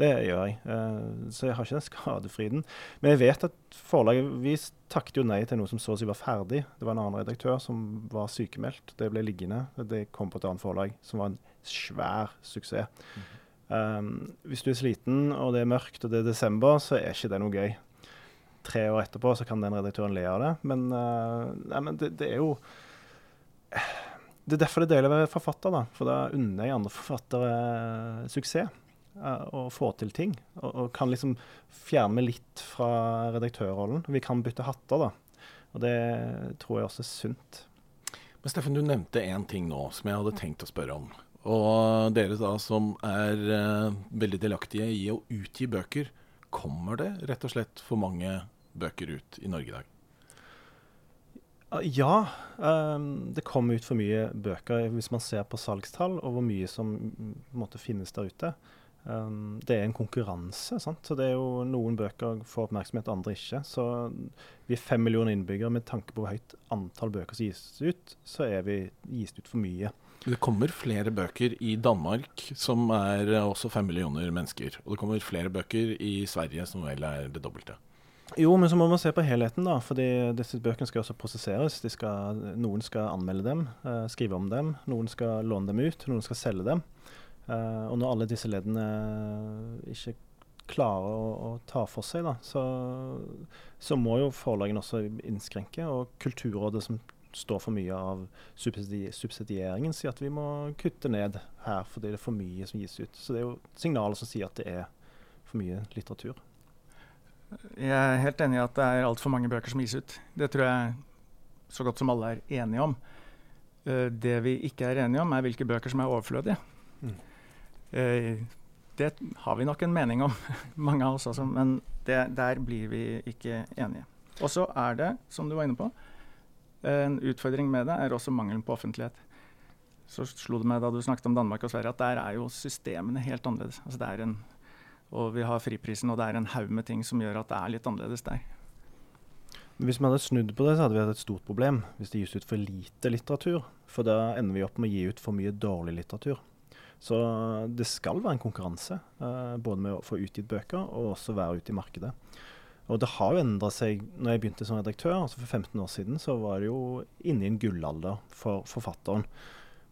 Det gjør jeg. Uh, så jeg har ikke den skadefriden. Men jeg vet at forlaget Vi takket jo nei til noe som så å si var ferdig. Det var en annen redaktør som var sykemeldt. Det ble liggende. Det kom på et annet forlag, som var en svær suksess. Mm -hmm. um, hvis du er sliten, og det er mørkt, og det er desember, så er ikke det noe gøy. Tre år etterpå så kan den redaktøren le av det, men, uh, nei, men det, det, er jo Det er derfor det er deilig å være forfatter, da. For da unner jeg andre forfattere suksess. Uh, og få til ting. Og, og, kan liksom fjerne litt fra redaktørrollen. Vi kan bytte hatter, da. Og det tror jeg også er sunt. Men Steffen, du nevnte én ting nå som jeg hadde tenkt å spørre om. Og dere da som er uh, veldig delaktige i å utgi bøker, kommer det rett og slett for mange bøker ut i Norge i dag? Ja, um, det kommer ut for mye bøker hvis man ser på salgstall og hvor mye som måtte finnes der ute. Um, det er en konkurranse. sant? Så det er jo Noen bøker får oppmerksomhet, andre ikke. Så vi er fem millioner innbyggere. Med tanke på hvor høyt antall bøker som gis ut, så er vi gist ut for mye. Det kommer flere bøker i Danmark, som er også fem millioner mennesker. Og det kommer flere bøker i Sverige, som vel er det dobbelte. Jo, men så må man se på helheten, da. fordi disse bøkene skal også prosesseres. Skal, noen skal anmelde dem, uh, skrive om dem. Noen skal låne dem ut, noen skal selge dem. Uh, og når alle disse leddene ikke klarer å, å ta for seg, da, så, så må jo forlagene også innskrenke. Og Kulturrådet, som står for mye av subsidieringen, sier at vi må kutte ned her fordi det er for mye som gis ut. Så det er jo signaler som sier at det er for mye litteratur. Jeg er helt enig i at det er altfor mange bøker som gis ut. Det tror jeg så godt som alle er enige om. Uh, det vi ikke er enige om, er hvilke bøker som er overflødige. Mm. Uh, det har vi nok en mening om, *laughs* mange av oss også, men det, der blir vi ikke enige. Og så er det, som du var inne på, en utfordring med det er også mangelen på offentlighet. Så slo det meg da du snakket om Danmark og Sverige, at der er jo systemene helt annerledes. Altså det er en, og vi har friprisen, og det er en haug med ting som gjør at det er litt annerledes der. Hvis vi hadde snudd på det, så hadde vi hatt et stort problem hvis det gis ut for lite litteratur. For da ender vi opp med å gi ut for mye dårlig litteratur. Så det skal være en konkurranse, uh, både med å få utgitt bøker og også være ute i markedet. Og det har jo endra seg. Når jeg begynte som redaktør, altså for 15 år siden, så var det jo inne i en gullalder for forfatteren.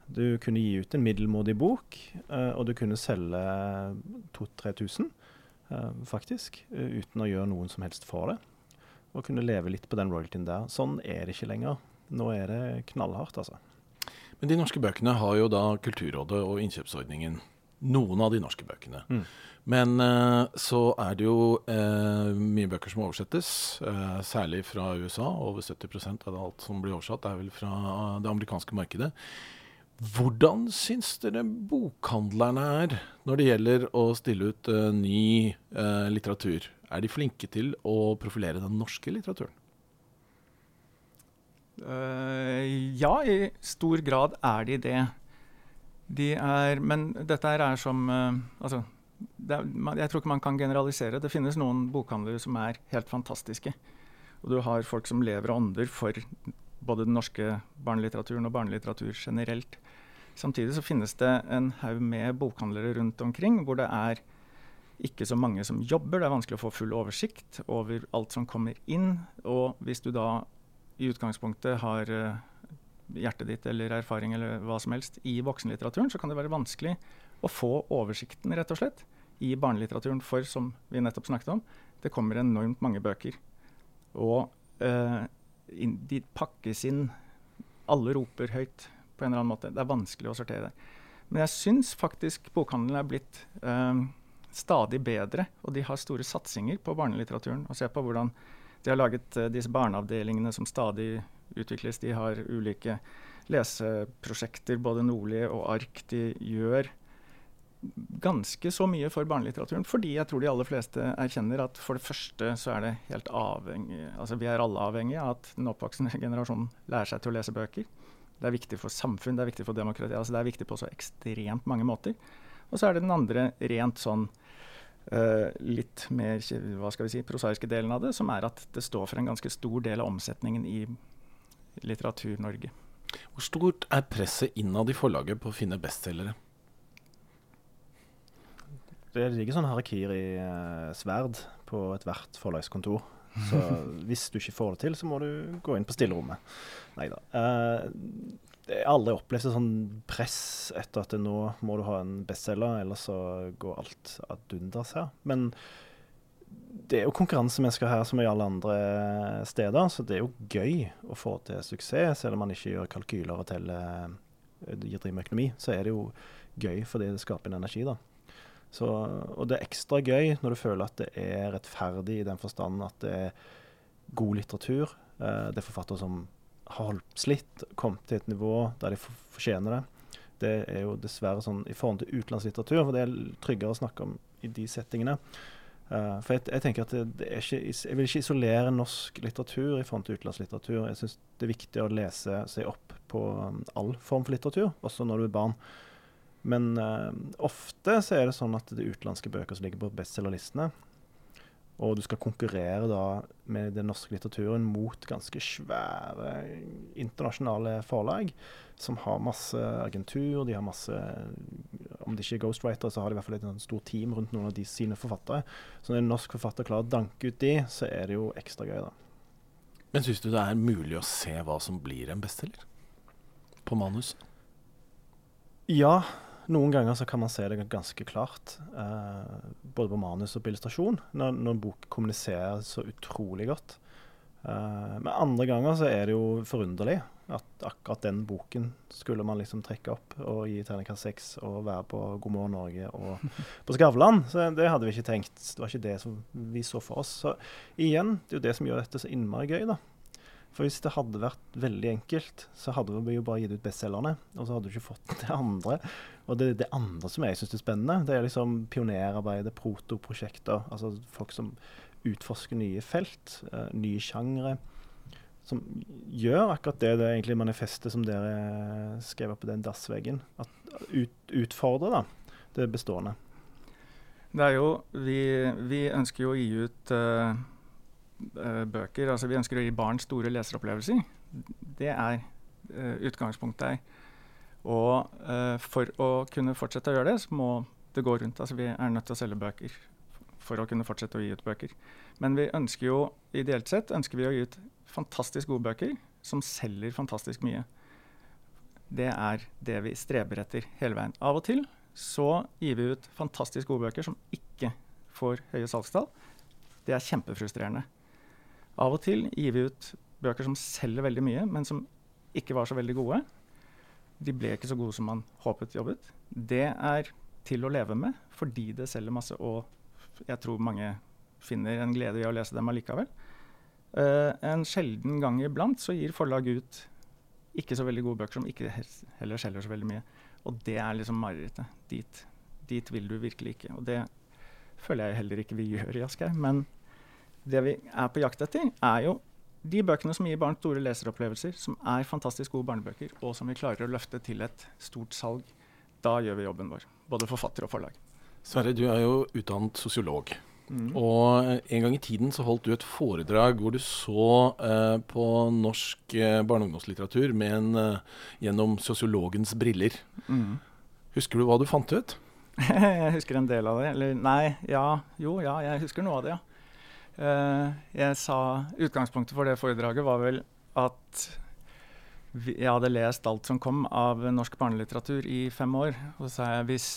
Du kunne gi ut en middelmådig bok, uh, og du kunne selge 2000-3000, uh, faktisk, uh, uten å gjøre noen som helst for det. Og kunne leve litt på den royaltyen der. Sånn er det ikke lenger. Nå er det knallhardt, altså. Men de norske bøkene har jo da Kulturrådet og innkjøpsordningen. Noen av de norske bøkene. Mm. Men uh, så er det jo uh, mye bøker som oversettes, uh, særlig fra USA. Over 70% av alt som blir oversatt, er vel fra det amerikanske markedet. Hvordan syns dere bokhandlerne er når det gjelder å stille ut ny litteratur? Er de flinke til å profilere den norske litteraturen? Ja, i stor grad er de det. De er, men dette er som altså, er, jeg tror ikke man kan generalisere. Det finnes noen bokhandlere som er helt fantastiske. Og du har folk som lever og ånder for både den norske barnelitteraturen og barnelitteratur generelt. Samtidig så finnes det en haug med bokhandlere rundt omkring hvor det er ikke så mange som jobber. Det er vanskelig å få full oversikt over alt som kommer inn. Og hvis du da i utgangspunktet har uh, hjertet ditt eller erfaring eller hva som helst i voksenlitteraturen, så kan det være vanskelig å få oversikten, rett og slett, i barnelitteraturen. For som vi nettopp snakket om, det kommer enormt mange bøker. Og eh, in, de pakkes inn Alle roper høyt på en eller annen måte. Det er vanskelig å sortere det. Men jeg syns faktisk bokhandelen er blitt eh, stadig bedre, og de har store satsinger på barnelitteraturen. Og se på hvordan de har laget eh, disse barneavdelingene som stadig utvikles. De har ulike leseprosjekter, både Nordli og Ark. De gjør ganske så mye for barnelitteraturen. Fordi jeg tror de aller fleste erkjenner at for det første så er det helt avhengig Altså vi er alle avhengige av at den oppvoksende *laughs* generasjonen lærer seg til å lese bøker. Det er viktig for samfunn, det er viktig for demokrati. altså Det er viktig på så ekstremt mange måter. Og så er det den andre rent sånn uh, litt mer hva skal vi si, prosaiske delen av det, som er at det står for en ganske stor del av omsetningen i Litteratur-Norge. Hvor stort er presset innad i forlaget på å finne bestselgere? Det ligger sånn harakiri-sverd på ethvert forlagskontor. Så *laughs* hvis du ikke får det til, så må du gå inn på stillerommet. Nei da. Uh, aldri opplevd et sånn press etter at nå må du ha en bestselger, ellers så går alt ad undas her. Men det er jo konkurranse vi skal her som i alle andre steder, så det er jo gøy å få til suksess, selv om man ikke gjør kalkyler og teller driver med økonomi. Så er det jo gøy fordi det skaper en energi, da. Så, og det er ekstra gøy når du føler at det er rettferdig i den forstand at det er god litteratur. Eh, det er forfattere som har slitt, kommet til et nivå der de fortjener det. Det er jo dessverre sånn i forhold til utenlandslitteratur, for det er tryggere å snakke om i de settingene. Uh, for jeg, jeg, tenker at det, det ikke, jeg vil ikke isolere norsk litteratur i forhold til utenlandslitteratur. Jeg syns det er viktig å lese seg opp på um, all form for litteratur, også når du er barn. Men uh, ofte så er det sånn at det er utenlandske bøker som ligger på bestselgerlistene. Og du skal konkurrere da med den norske litteraturen mot ganske svære internasjonale forlag som har masse agentur, de har masse Om det ikke er ghostwriter, så har de i hvert fall et stort team rundt noen av de sine forfattere. Så når en norsk forfatter klarer å danke ut de, så er det jo ekstra gøy, da. Men syns du det er mulig å se hva som blir en bestselger? På manus? Ja, noen ganger så kan man se det ganske klart, eh, både på manus og på illustrasjon, når, når en bok kommuniserer så utrolig godt. Eh, men andre ganger så er det jo forunderlig at akkurat den boken skulle man liksom trekke opp og gi terningkast seks og være på God morgen Norge og *laughs* på Skavlan. Så det hadde vi ikke tenkt. Det var ikke det som vi så for oss. Så igjen, det er jo det som gjør dette så innmari gøy, da. For hvis det hadde vært veldig enkelt, så hadde vi jo bare gitt ut bestselgerne. Og så hadde du ikke fått *laughs* det andre. Og det, det andre som jeg syns er spennende, det er liksom pionerarbeidet, protoprosjekter. Altså folk som utforsker nye felt, uh, nye sjangre. Som gjør akkurat det, det egentlig manifestet som dere skrev på den dassveggen. At ut, utfordrer da, det bestående. Det er jo Vi, vi ønsker jo å gi ut uh, bøker. Altså, vi ønsker å gi barn store leseropplevelser. Det er uh, utgangspunktet her. Og uh, for å kunne fortsette å gjøre det, så må det gå rundt. Altså, vi er nødt til å selge bøker for å kunne fortsette å gi ut bøker. Men vi ønsker jo, ideelt sett ønsker vi å gi ut fantastisk gode bøker som selger fantastisk mye. Det er det vi streber etter hele veien. Av og til så gir vi ut fantastisk gode bøker som ikke får høye salgstall. Det er kjempefrustrerende. Av og til gir vi ut bøker som selger veldig mye, men som ikke var så veldig gode. De ble ikke så gode som man håpet jobbet. Det er til å leve med fordi det selger masse, og jeg tror mange finner en glede i å lese dem allikevel. Uh, en sjelden gang iblant så gir forlag ut ikke så veldig gode bøker som ikke heller selger så veldig mye. Og det er liksom marerittet. Dit, dit vil du virkelig ikke. Og det føler jeg heller ikke vi gjør i Aschehoug. Men det vi er på jakt etter, er jo de bøkene som gir barn store leseropplevelser, som er fantastisk gode barnebøker, og som vi klarer å løfte til et stort salg. Da gjør vi jobben vår, både forfatter og forlag. Sverre, du er jo utdannet sosiolog. Mm. Og en gang i tiden så holdt du et foredrag hvor du så eh, på norsk eh, barne- og ungdomslitteratur eh, gjennom sosiologens briller. Mm. Husker du hva du fant ut? *laughs* jeg husker en del av det. Eller nei, ja, jo, ja, jeg husker noe av det, ja. Uh, jeg sa Utgangspunktet for det foredraget var vel at vi, jeg hadde lest alt som kom av norsk barnelitteratur i fem år. Og så sa jeg hvis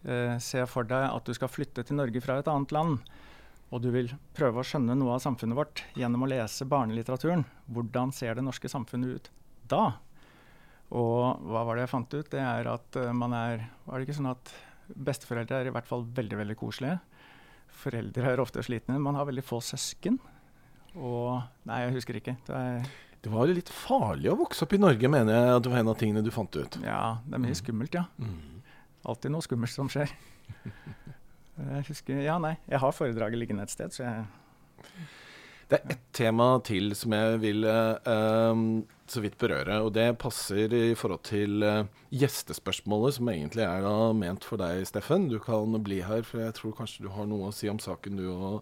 Eh, ser for deg at du skal flytte til Norge fra et annet land, og du vil prøve å skjønne noe av samfunnet vårt gjennom å lese barnelitteraturen. Hvordan ser det norske samfunnet ut da? Og hva var det jeg fant ut? Det er at uh, man er Var det ikke sånn at besteforeldre er i hvert fall veldig, veldig koselige? Foreldre er ofte slitne. Man har veldig få søsken. Og Nei, jeg husker ikke. Det, det var litt farlig å vokse opp i Norge, mener jeg at det var en av tingene du fant ut. Ja, det er mye skummelt, ja. Mm. Alltid noe skummelt som skjer. *laughs* jeg husker Ja, nei. Jeg har foredraget liggende et sted, så jeg det er ett tema til som jeg vil uh, så vidt berøre. Og det passer i forhold til uh, gjestespørsmålet, som egentlig er da ment for deg, Steffen. Du kan bli her, for jeg tror kanskje du har noe å si om saken, du og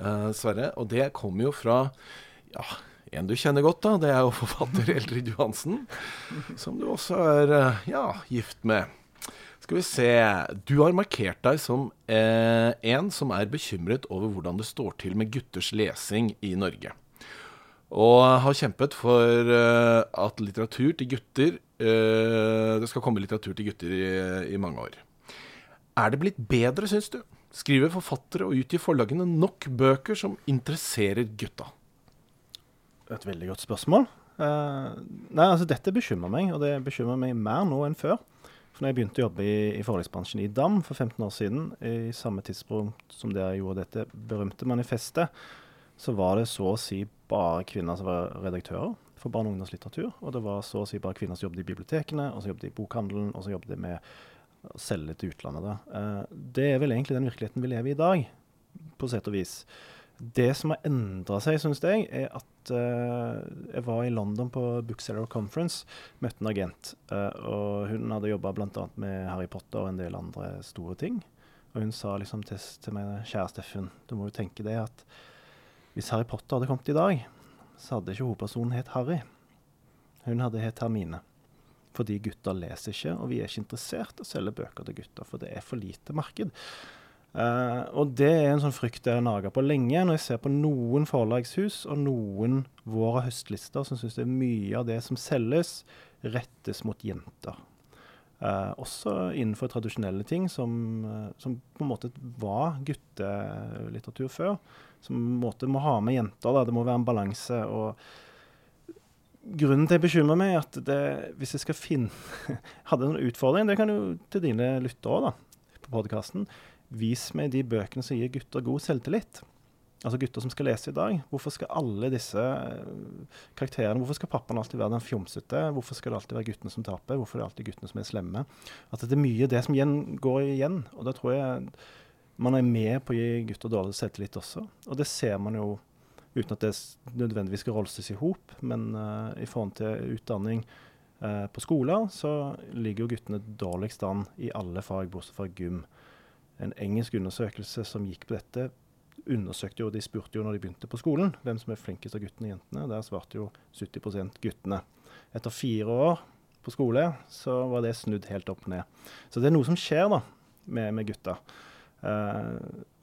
uh, Sverre. Og det kommer jo fra ja, en du kjenner godt, da. Det er jo *laughs* forfatter Eldrid Johansen. Som du også er ja, gift med. Skal vi se Du har markert deg som eh, en som er bekymret over hvordan det står til med gutters lesing i Norge. Og har kjempet for eh, at litteratur til gutter eh, Det skal komme litteratur til gutter i, i mange år. Er det blitt bedre, syns du? Skriver forfattere og utgir forlagene nok bøker som interesserer gutta? Et veldig godt spørsmål. Uh, nei, altså Dette bekymrer meg, og det bekymrer meg mer nå enn før. For når jeg begynte å jobbe i, i forlagsbransjen i DAM for 15 år siden, i samme tidspunkt som det jeg gjorde dette berømte manifestet, så var det så å si bare kvinner som var redaktører for barne- og ungdomslitteratur. Og det var så å si bare kvinner som jobbet i bibliotekene, og som jobbet i bokhandelen, og som jobbet med å selge til utlandet. Uh, det er vel egentlig den virkeligheten vi lever i i dag, på sett og vis. Det som har endra seg, syns jeg, er at uh, jeg var i London på Bookseller Conference, møtte en agent. Uh, og hun hadde jobba bl.a. med Harry Potter og en del andre store ting. Og hun sa liksom til, til meg, kjære Steffen, du må jo tenke det at hvis Harry Potter hadde kommet i dag, så hadde ikke hovedpersonen het Harry. Hun hadde het Hermine. Fordi gutter leser ikke, og vi er ikke interessert i å selge bøker til gutter, for det er for lite marked. Uh, og det er en sånn frykt jeg har naga på lenge, når jeg ser på noen forlagshus og noen vår- og høstlister som syns mye av det som selges, rettes mot jenter. Uh, også innenfor tradisjonelle ting som, uh, som, på en måte var guttelitteratur før. Som på en måte må ha med jenter. Da. Det må være en balanse. og Grunnen til jeg bekymrer meg, er at det, hvis jeg skal finne *laughs* Hadde en utfordring, det kan jo til dine lyttere da, på podkasten Vis meg de bøkene som gir gutter god selvtillit. Altså gutter som skal lese i dag. Hvorfor skal alle disse eh, karakterene Hvorfor skal pappaen alltid være den fjomsete? Hvorfor skal det alltid være guttene som taper? Hvorfor er det alltid guttene som er slemme? At det er mye det som går igjen. Og da tror jeg man er med på å gi gutter dårlig selvtillit også. Og det ser man jo uten at det nødvendigvis skal rolses i hop, men uh, i forhold til utdanning uh, på skoler, så ligger jo guttene dårligst an i alle fag, bortsett fra gym en engelsk undersøkelse som gikk på dette, undersøkte jo, De spurte jo når de begynte på skolen, hvem som er flinkest av guttene og jentene. Der svarte jo 70% guttene. Etter fire år på skole så var det snudd helt opp ned. Så det er noe som skjer da, med, med gutta. Uh,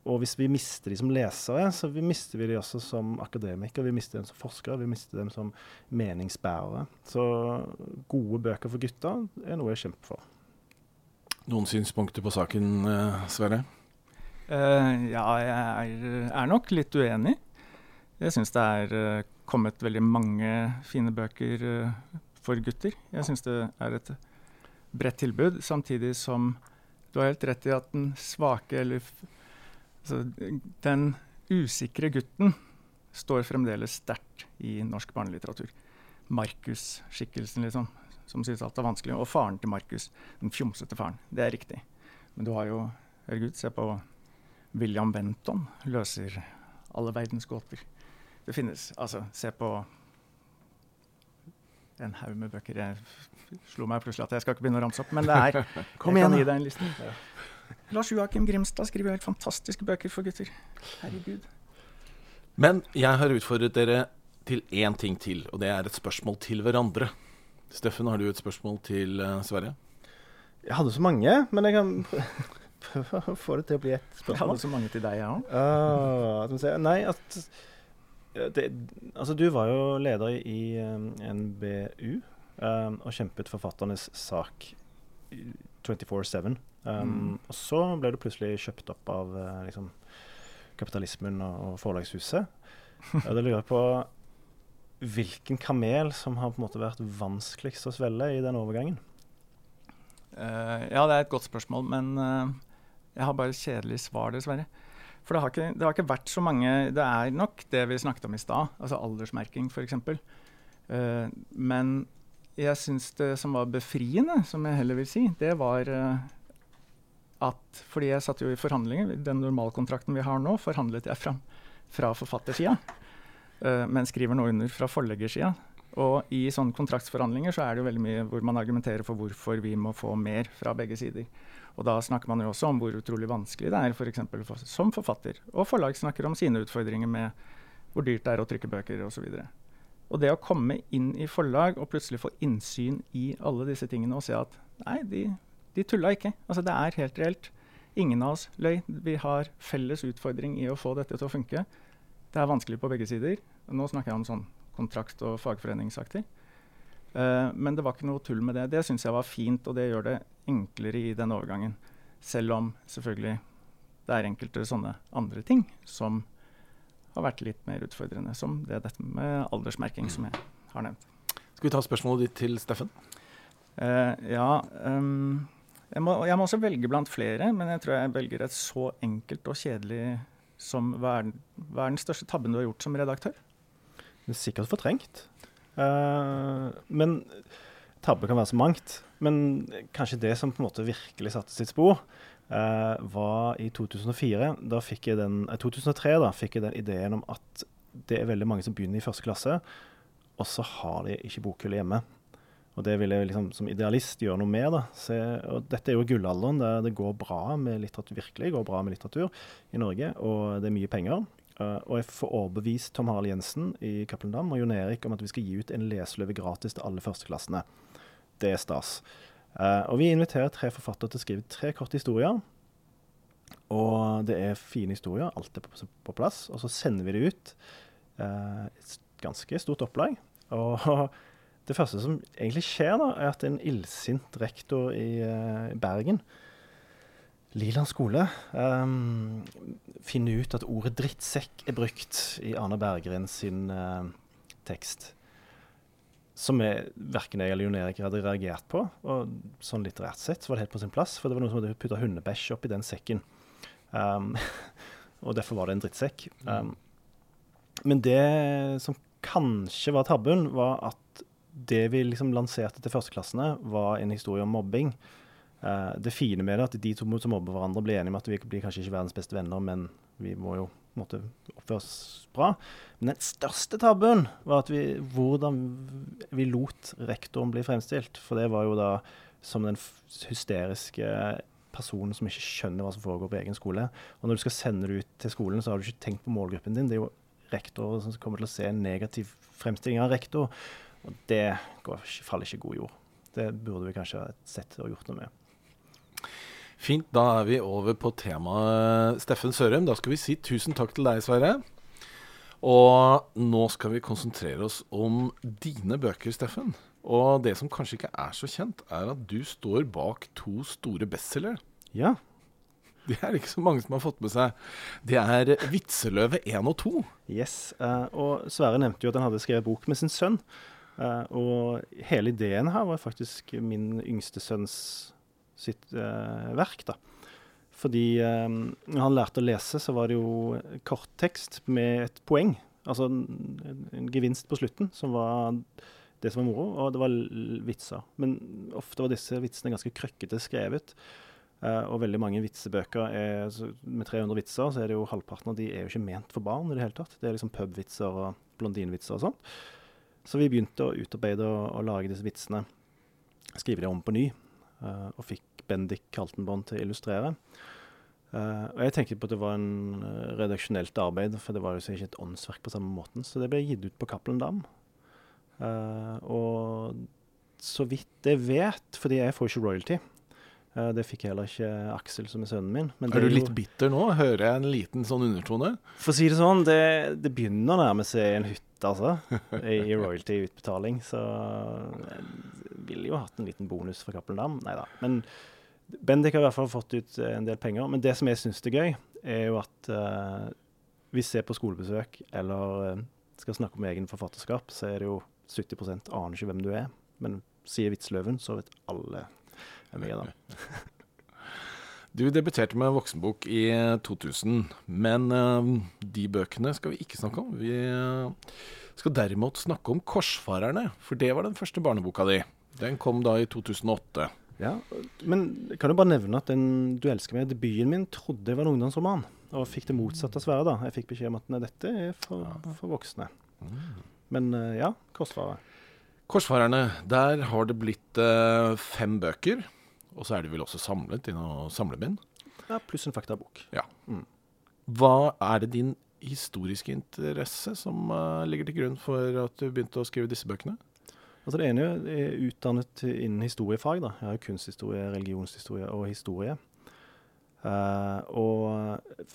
og hvis vi mister de som lesere, så vi mister vi de også som akademikere. Vi mister dem som forskere, vi mister dem som meningsbærere. Så gode bøker for gutta er noe jeg kjemper for. Noen synspunkter på saken, eh, Sverre? Uh, ja, jeg er, er, nok litt uenig. Jeg syns det er uh, kommet veldig mange fine bøker uh, for gutter. Jeg syns det er et bredt tilbud, samtidig som du har helt rett i at den svake, eller altså, den usikre gutten, står fremdeles sterkt i norsk barnelitteratur. Markus-skikkelsen, liksom som synes alt er vanskelig. Og faren til Markus, den fjomsete faren. Det er riktig. Men du har jo Herregud, se på William Benton. Løser alle verdens gåter. Det finnes Altså, se på en haug med bøker. Jeg slo meg plutselig at jeg skal ikke begynne å ramse opp, men det er *laughs* Kom igjen, gi deg en liste. Ja. Lars Joakim Grimstad skriver helt fantastiske bøker for gutter. Herregud. Men jeg har utfordret dere til én ting til, og det er et spørsmål til hverandre. Steffen, har du et spørsmål til uh, Sverre? Jeg hadde så mange, men jeg kan *laughs* *laughs* få det til å bli ett spørsmål. Jeg hadde så mange til deg, jeg òg. Uh, nei, at det, Altså, du var jo leder i um, NBU um, og kjempet forfatternes sak 24-7. Um, Mm. Og så ble du plutselig kjøpt opp av uh, liksom, kapitalismen og, og forlagshuset. *laughs* Og da lurer jeg på hvilken kamel som har på en måte vært vanskeligst å svelge i den overgangen. Uh, ja, det er et godt spørsmål, men eh, jeg har bare kjedelig svar, dessverre. For det har, ikke, det har ikke vært så mange Det er nok det vi snakket om i stad, altså aldersmerking f.eks. Uh, men jeg syns det som var befriende, som jeg heller vil si, det var uh, at Fordi jeg satt jo i forhandlinger. Den normalkontrakten vi har nå, forhandlet jeg fram fra forfattersida, uh, men skriver nå under fra forleggersida. Og i sånne kontraktsforhandlinger så er det jo veldig mye hvor man argumenterer for hvorfor vi må få mer fra begge sider. Og da snakker man jo også om hvor utrolig vanskelig det er for for, som forfatter. Og forlag snakker om sine utfordringer med hvor dyrt det er å trykke bøker osv. Og, og det å komme inn i forlag og plutselig få innsyn i alle disse tingene og se at nei, de, de tulla ikke. Altså det er helt reelt. Ingen av oss løy. Vi har felles utfordring i å få dette til å funke. Det er vanskelig på begge sider. Nå snakker jeg om sånn kontrakt- og fagforeningsaktig. Uh, men det var ikke noe tull med det. Det syns jeg var fint, og det gjør det enklere i den overgangen. Selv om selvfølgelig det er enkelte sånne andre ting som har vært litt mer utfordrende, som det dette med aldersmerking, som jeg har nevnt. Skal vi ta spørsmålet ditt til Steffen? Uh, ja um, jeg, må, jeg, må, også velge blant flere, men jeg tror jeg velger et så enkelt og kjedelig som hva er, hva er den største tabben du har gjort som redaktør? Det er sikkert fortrengt. Uh, men tabbe kan være så mangt. Men kanskje det som på en måte virkelig satte sitt spor, uh, var i 2004. Da fikk jeg den, uh, 2003 da, fikk jeg den ideen om at det er veldig mange som begynner i første klasse, og så har de ikke bokhylle hjemme. Og det vil jeg liksom, som idealist gjøre noe med. da. Se, og dette er jo gullalderen der det går bra med litteratur, virkelig går bra med litteratur i Norge, og det er mye penger. Uh, og jeg får overbevist Tom Harald Jensen i Cappelen Dam og Jon Erik om at vi skal gi ut en leseløve gratis til alle førsteklassene. Det er stas. Uh, og vi inviterer tre forfattere til å skrive tre korte historier. Og det er fine historier, alt er på, på plass. Og så sender vi det ut. Uh, et ganske stort opplag. Og *laughs* det første som egentlig skjer, da, er at en illsint rektor i Bergen Liland skole um, finner ut at ordet 'drittsekk' er brukt i Arne Berggren sin uh, tekst. Som jeg, verken jeg eller Jon Erik hadde reagert på. Og sånn litterært sett var det helt på sin plass, for det var noen som hadde putta hundebæsj oppi den sekken. Um, *laughs* og derfor var det en drittsekk. Um, men det som kanskje var tabben, var at det vi liksom lanserte til førsteklassene, var en historie om mobbing. Uh, det fine med det er at de to som mobber hverandre, blir enige om at vi blir kanskje ikke verdens beste venner, men vi må jo måtte oppføre oss bra. Men den største tabben var at vi, hvordan vi lot rektoren bli fremstilt. For det var jo da som den hysteriske personen som ikke skjønner hva som foregår på egen skole. Og når du skal sende det ut til skolen, så har du ikke tenkt på målgruppen din. Det er jo rektorer som kommer til å se en negativ fremstilling av rektor. Og det går, faller ikke i god jord. Det burde vi kanskje sett og gjort noe med. Fint. Da er vi over på temaet Steffen Sørum. Da skal vi si tusen takk til deg, Sverre. Og nå skal vi konsentrere oss om dine bøker, Steffen. Og det som kanskje ikke er så kjent, er at du står bak to store bestselgere. Ja. Det er ikke så mange som har fått med seg. Det er 'Vitseløve 1 og 2'. Yes. Uh, og Sverre nevnte jo at han hadde skrevet bok med sin sønn. Uh, og hele ideen her var faktisk min yngste sønns sitt eh, verk. da. Fordi eh, når han lærte å lese, så var det jo korttekst med et poeng. Altså en, en gevinst på slutten, som var det som var moro, og det var vitser. Men ofte var disse vitsene ganske krøkkete skrevet. Uh, og veldig mange vitsebøker er, med 300 vitser, så er det jo halvparten av de er jo ikke ment for barn i det hele tatt. Det er liksom pubvitser og blondinvitser og sånt. Så vi begynte å utarbeide og, og lage disse vitsene. Skrive dem om på ny. Uh, og fikk Bendik Kaltenborn til å illustrere. Uh, og jeg tenkte på at det var en redaksjonelt arbeid, for det var jo ikke et åndsverk på samme måten. Så det ble gitt ut på Cappelen Dam. og så vidt jeg vet, fordi jeg får ikke royalty det fikk heller ikke Aksel, som er sønnen min. er du litt bitter nå? Hører jeg en liten sånn undertone? For å si det sånn, det, det begynner nærmest nærme seg en hytte, altså. I, i royalty-utbetaling. Så jeg ville jo hatt en liten bonus fra Cappelen Dam. Nei da. Men Bendik har i hvert fall fått ut eh, en del penger. Men det som jeg syns er gøy, er jo at uh, hvis jeg er på skolebesøk eller skal snakke om egen forfatterskap, så er det jo 70 aner ikke hvem du er. Men sier Vitsløven, så vet alle hvem er mye, da. Du debuterte med voksenbok i 2000, men uh, de bøkene skal vi ikke snakke om. Vi uh, skal derimot snakke om 'Korsfarerne', for det var den første barneboka di. Den kom da i 2008. Ja, Men kan du bare nevne at den 'Du elsker meg', debuten min, trodde jeg var en ungdomsroman. Og fikk det motsatte svære. da. Jeg fikk beskjed om at nei, dette er for, for voksne. Mm. Men ja, 'Korsfarerne'. 'Korsfarerne', der har det blitt fem bøker. Og så er de vel også samlet i noe samlebind? Ja, pluss en faktabok. Ja. Mm. Hva er det din historiske interesse som uh, ligger til grunn for at du begynte å skrive disse bøkene? Altså Det ene er utdannet innen historiefag. da. Jeg har jo kunsthistorie, religionshistorie og historie. Uh, og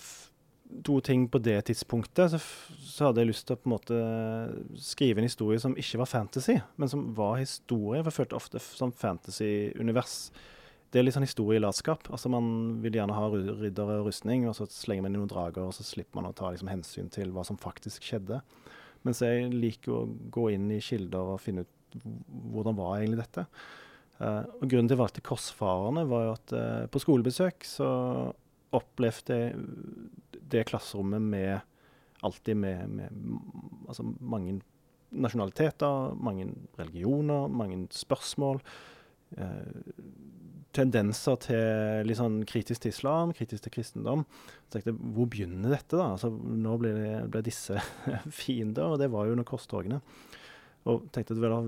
to ting på det tidspunktet, så, så, hadde jeg lyst til å på en måte skrive en historie som ikke var fantasy, men som var historie. For jeg følte ofte som fantasy-univers det er litt sånn historielatskap. Altså Man vil gjerne ha riddere og rustning, og så slenger man inn noen drager, og så slipper man å ta liksom, hensyn til hva som faktisk skjedde. Mens jeg liker å gå inn i kilder og finne ut hvordan var egentlig dette. Uh, og Grunnen til at jeg valgte Korsfarerne, var jo at uh, på skolebesøk så opplevde jeg det klasserommet med alltid med, med altså mange nasjonaliteter, mange religioner, mange spørsmål. Uh, tendenser til litt sånn kritisk til islam, kritisk til kristendom. Så tenkte jeg, Hvor begynner dette, da? Altså, nå ble, det, ble disse *laughs* fiender? Og det var jo under korstogene. Og tenkte at var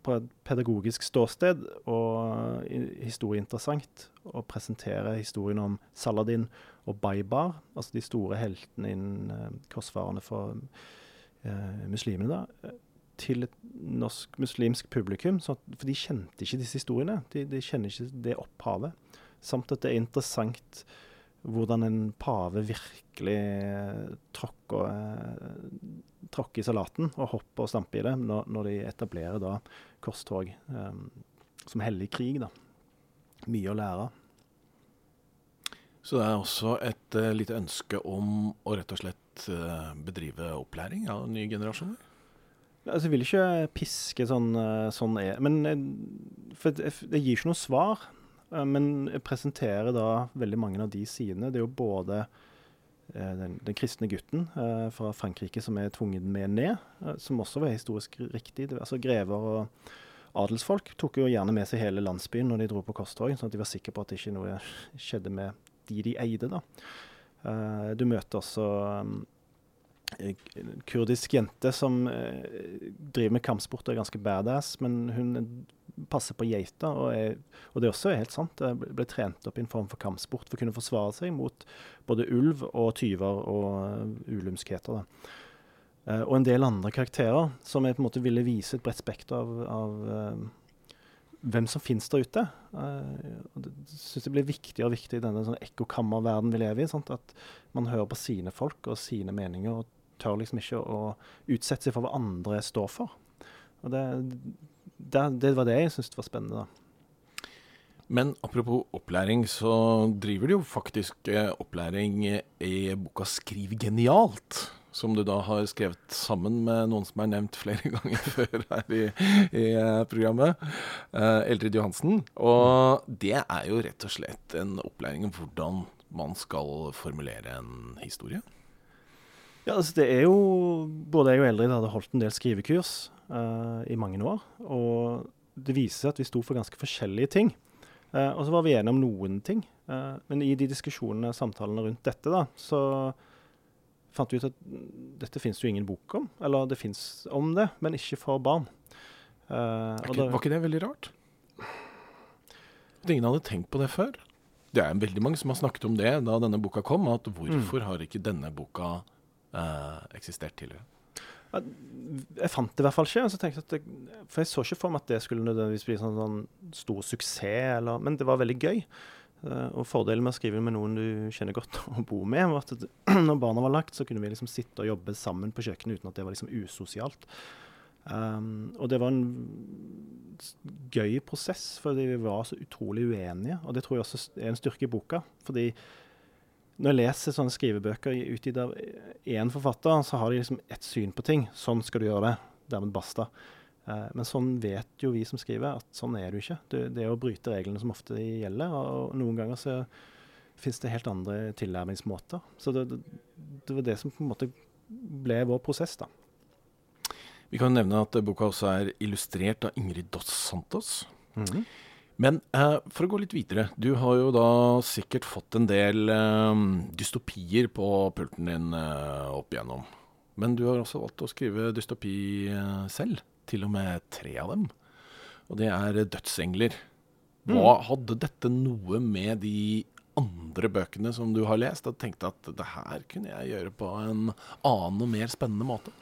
på et pedagogisk ståsted og historieinteressant å presentere historien om Saladin og Baibar, altså de store heltene innen uh, korsfarerne for eh, muslimene. da, til et norsk muslimsk publikum. Så, for de kjente ikke disse historiene. De, de, kjenner ikke det opphavet. Samt at det er interessant hvordan en pave virkelig tråkker, eh, tråkker i salaten og hopper og stamper i det når, når de etablerer da korstog um, som hellig krig. da. Mye å lære. Så det er også et uh, lite ønske om å rett og slett uh, bedrive opplæring av nye generasjoner? Altså, jeg vil ikke piske sånn, eh, sånn er Men eh, For det gir ikke noe svar. Eh, men jeg presenterer da veldig mange av de sidene. Det er jo både den, den, kristne gutten fra Frankrike som er tvunget med ned, som også var historisk riktig. Det, altså Grever og adelsfolk tok jo gjerne med seg hele landsbyen når de dro på korstog, sånn at de var sikre på at det ikke noe skjedde med de de eide. da. Du møter også kurdisk jente som eh, driver med kampsport og er ganske badass, men hun passer på geiter. Og, og, det også er helt sant. Jeg ble, trent opp i en form for kampsport for å kunne forsvare seg mot både ulv og tyver og uh, ulumskheter. Uh, og en del andre karakterer som jeg på en måte ville vise et bredt spekter av, av hvem som finnes der ute. Uh, det syns jeg blir viktigere og viktigere i denne sånn ekkokammerverdenen vi lever i. Sant? At man hører på sine folk og sine meninger. og tør liksom ikke å utsette seg for hva andre står for. Og det, det, det var det jeg syntes var spennende. da. Men apropos opplæring, så driver du jo faktisk eh, opplæring i boka 'Skriv genialt'. Som du da har skrevet sammen med noen som er nevnt flere *laughs* ganger før her i, i eh, programmet. Uh, Eldrid Johansen. Og det er jo rett og slett en opplæring om hvordan man skal formulere en historie. Ja, altså det er jo Både jeg og Eldrid hadde holdt en del skrivekurs uh, i mange år. Og det viser seg at vi sto for ganske forskjellige ting. Uh, og så var vi enige om noen ting. Uh, men i de diskusjonene, samtalene rundt dette, da, så fant vi ut at dette fins jo ingen bok om. Eller det fins om det, men ikke for barn. Ikke, da, var ikke det veldig rart? At ingen hadde tenkt på det før? Det er veldig mange som har snakket om det da denne boka kom. At hvorfor mm. har ikke denne boka uh, eksistert tidligere? Jeg fant det i hvert fall ikke. Jeg for jeg så ikke for meg at det skulle nødvendigvis bli sånn, sånn stor suksess, eller, men det var veldig gøy. Uh, og Fordelen med å skrive med noen du kjenner godt *laughs* og bor med, var at *clears throat* når barna var lagt, så kunne vi liksom sitte og jobbe sammen på kjøkkenet uten at det var liksom usosialt. Um, og det var en gøy prosess, fordi vi var så utrolig uenige. Og det tror jeg også er en styrke i boka. fordi når jeg leser sånne skrivebøker utgitt av én forfatter, så har de liksom ett syn på ting. Sånn skal du gjøre det. Dermed basta. Uh, men sånn vet jo vi som skriver, at sånn er det jo ikke. Det, det er å bryte reglene som ofte gjelder. Og noen ganger så fins det helt andre tilnærmingsmåter. Så det, det, det var det som på en måte ble vår prosess, da. Vi kan nevne at boka også er illustrert av Ingrid Dos Santos. Mm -hmm. Men eh, for å gå litt videre. Du har jo da sikkert fått en del eh, dystopier på pulten din eh, opp igjennom. Men du har også valgt å skrive dystopi eh, selv. Til og med tre av dem. Og det er 'Dødsengler'. Hva mm. Hadde dette noe med de andre bøkene som du har lest, og tenkte at det her kunne jeg gjøre på en annen og mer spennende måte?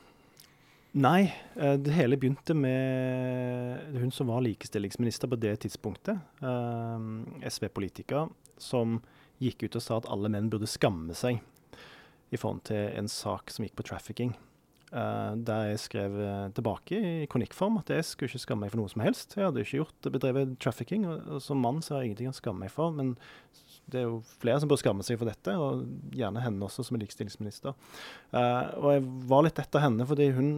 Nei, eh, det hele begynte med hun som var likestillingsminister på det tidspunktet. Eh, SV-politiker som gikk ut og sa at alle menn burde skamme seg i forhold til en sak som gikk på trafficking. Uh, der jeg skrev tilbake i kronikkform at jeg skulle ikke skamme meg for noe som helst. Jeg hadde ikke gjort bedrevet trafficking, og som mann så har jeg ingenting å skamme meg for. Men det er jo flere som bør skamme seg for dette, og gjerne henne også som er likestillingsminister. Uh, og jeg var litt etter henne fordi hun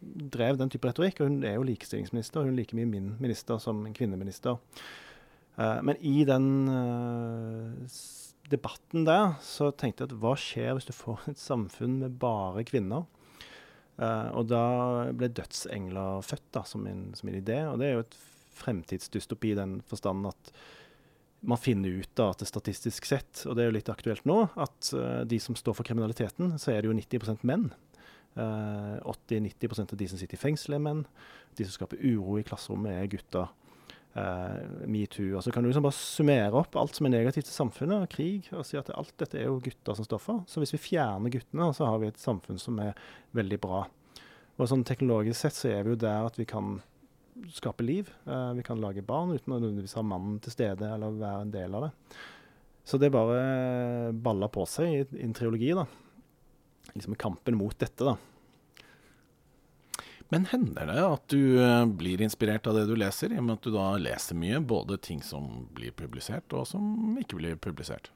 drev den type retorikk, og hun er jo likestillingsminister. Hun er like mye min minister som en kvinneminister. Uh, men i den uh, debatten der så tenkte jeg at hva skjer hvis du får *laughs* et samfunn med bare kvinner? Og da ble dødsengler født da, som en idé. Og det er jo et fremtidsdystopi i den forstand at man finner ut da at det statistisk sett, og det er jo litt aktuelt nå, at uh, de som står for kriminaliteten, så er det jo 90 menn. Uh, eh, 80-90 av de som sitter i fengsel, er menn. De som skaper uro i klasserommet, er gutter. Uh, Metoo. Og så kan du liksom bare summere opp alt som er negativt til samfunnet, og krig, og si at alt dette er jo gutter som står for. Så hvis vi fjerner guttene, så har vi et samfunn som er veldig bra. Og sånn teknologisk sett så er vi jo der at vi kan skape liv. Uh, vi kan lage barn uten å nødvendigvis ha mannen til stede eller være en del av det. Så det bare baller på seg i en triologi, da. Liksom kampen mot dette, da. Men hender det at du uh, blir inspirert av det du leser, i og med at du da leser mye? Både ting som blir publisert, og som ikke blir publisert?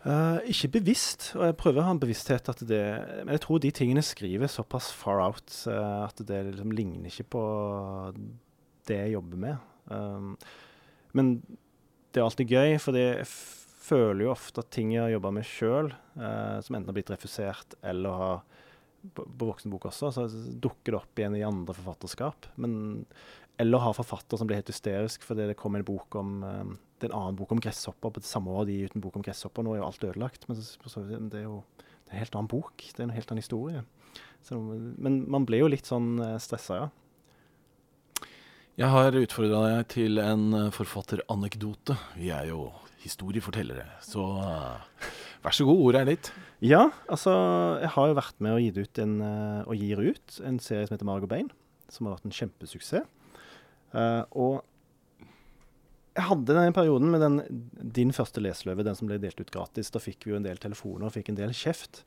Uh, ikke bevisst, og jeg prøver å ha en bevissthet at det Men jeg tror de tingene skriver såpass far out uh, at det liksom ligner ikke på det jeg jobber med. Um, men det er alltid gøy, for jeg føler jo ofte at ting jeg har jobba med sjøl, uh, som enten har blitt refusert eller har på voksenbok også, så dukker det opp igjen i andre forfatterskap. Men, eller har forfatter som blir helt hysterisk fordi det kom en bok om det er en annen bok om gresshopper på det samme år de uten bok om gresshopper. Nå er jo alt ødelagt, men så, det er jo det er en helt annen bok. Det er en helt annen historie. Så, men man blir jo litt sånn eh, stressa, ja. Jeg har utfordra deg til en eh, forfatteranekdote. Vi er jo historiefortellere, så uh, vær så god, ordet er ditt. Ja, altså jeg har jo vært med og gitt ut en, og gir ut en serie som heter Margot Bein, som har vært en kjempesuksess. Uh, og jeg hadde den perioden med den, din første leseløve, den som ble delt ut gratis. Da fikk vi jo en del telefoner og fikk en del kjeft.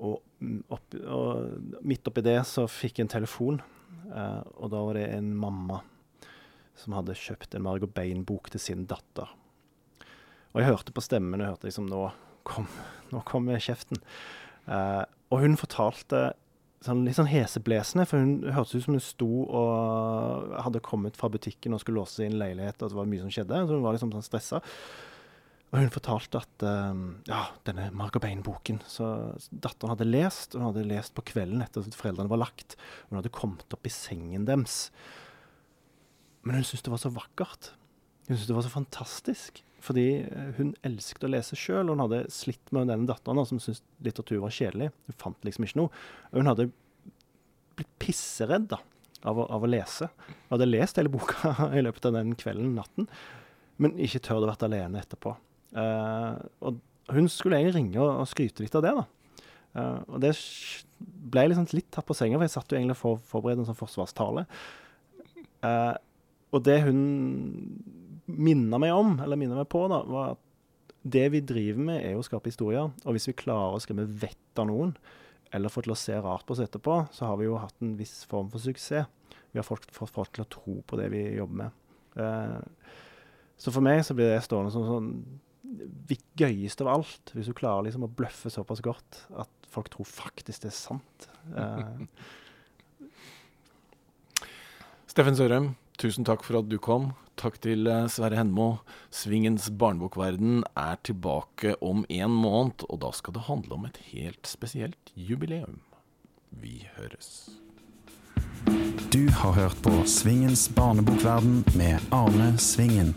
Og, mm, opp, og midt oppi det så fikk jeg en telefon, uh, og da var det en mamma som hadde kjøpt en Margot Bein-bok til sin datter. Og jeg hørte på stemmen, og hørte liksom Nå kom, *laughs* nå kom kjeften. Uh, og hun fortalte sånn, litt sånn heseblesende, for hun hørtes ut som hun sto og hadde kommet fra butikken og skulle låse inn leilighet, og det var mye som skjedde. Så hun var liksom sånn stressa. Og hun fortalte at um, ja, denne Margabein-boken så Datteren hadde lest, og hun hadde lest på kvelden etter at foreldrene var lagt. Hun hadde kommet opp i sengen deres. Men hun syntes det var så vakkert. Hun syntes det var så fantastisk. Fordi eh, hun elsket å lese sjøl, og hun hadde slitt med denne datteren som syntes litteratur var kjedelig. Hun fant liksom ikke noe. Og hun hadde blitt pisseredd da, av å, av å lese. Hun hadde lest hele boka *laughs* i løpet av den kvelden, natten, men ikke tør å vært alene etterpå. Uh, og hun skulle egentlig ringe og, og, skryte litt av det. da. Uh, og det ble liksom litt tatt på senga, for jeg satt jo egentlig for forberedt en sånn forsvarstale. Uh, og det hun minna meg om, eller minna meg på, da, var at det vi driver med, er å skape historier. Og hvis vi klarer å skremme vettet av noen, eller få til å se rart på oss etterpå, så har vi jo hatt en viss form for suksess. Vi har fått folk til å tro på det vi jobber med. Eh, så for meg så blir det stående som sånn gøyeste av alt, hvis du klarer liksom å bløffe såpass godt at folk tror faktisk det er sant. Eh. *laughs* Steffen Sørheim, tusen takk for at du kom. Takk til eh, Sverre Henmo. Svingens barnebokverden er tilbake om en måned, og da skal det handle om et helt spesielt jubileum. Vi høres. Du har hørt på Svingens barnebokverden med Arne Svingen.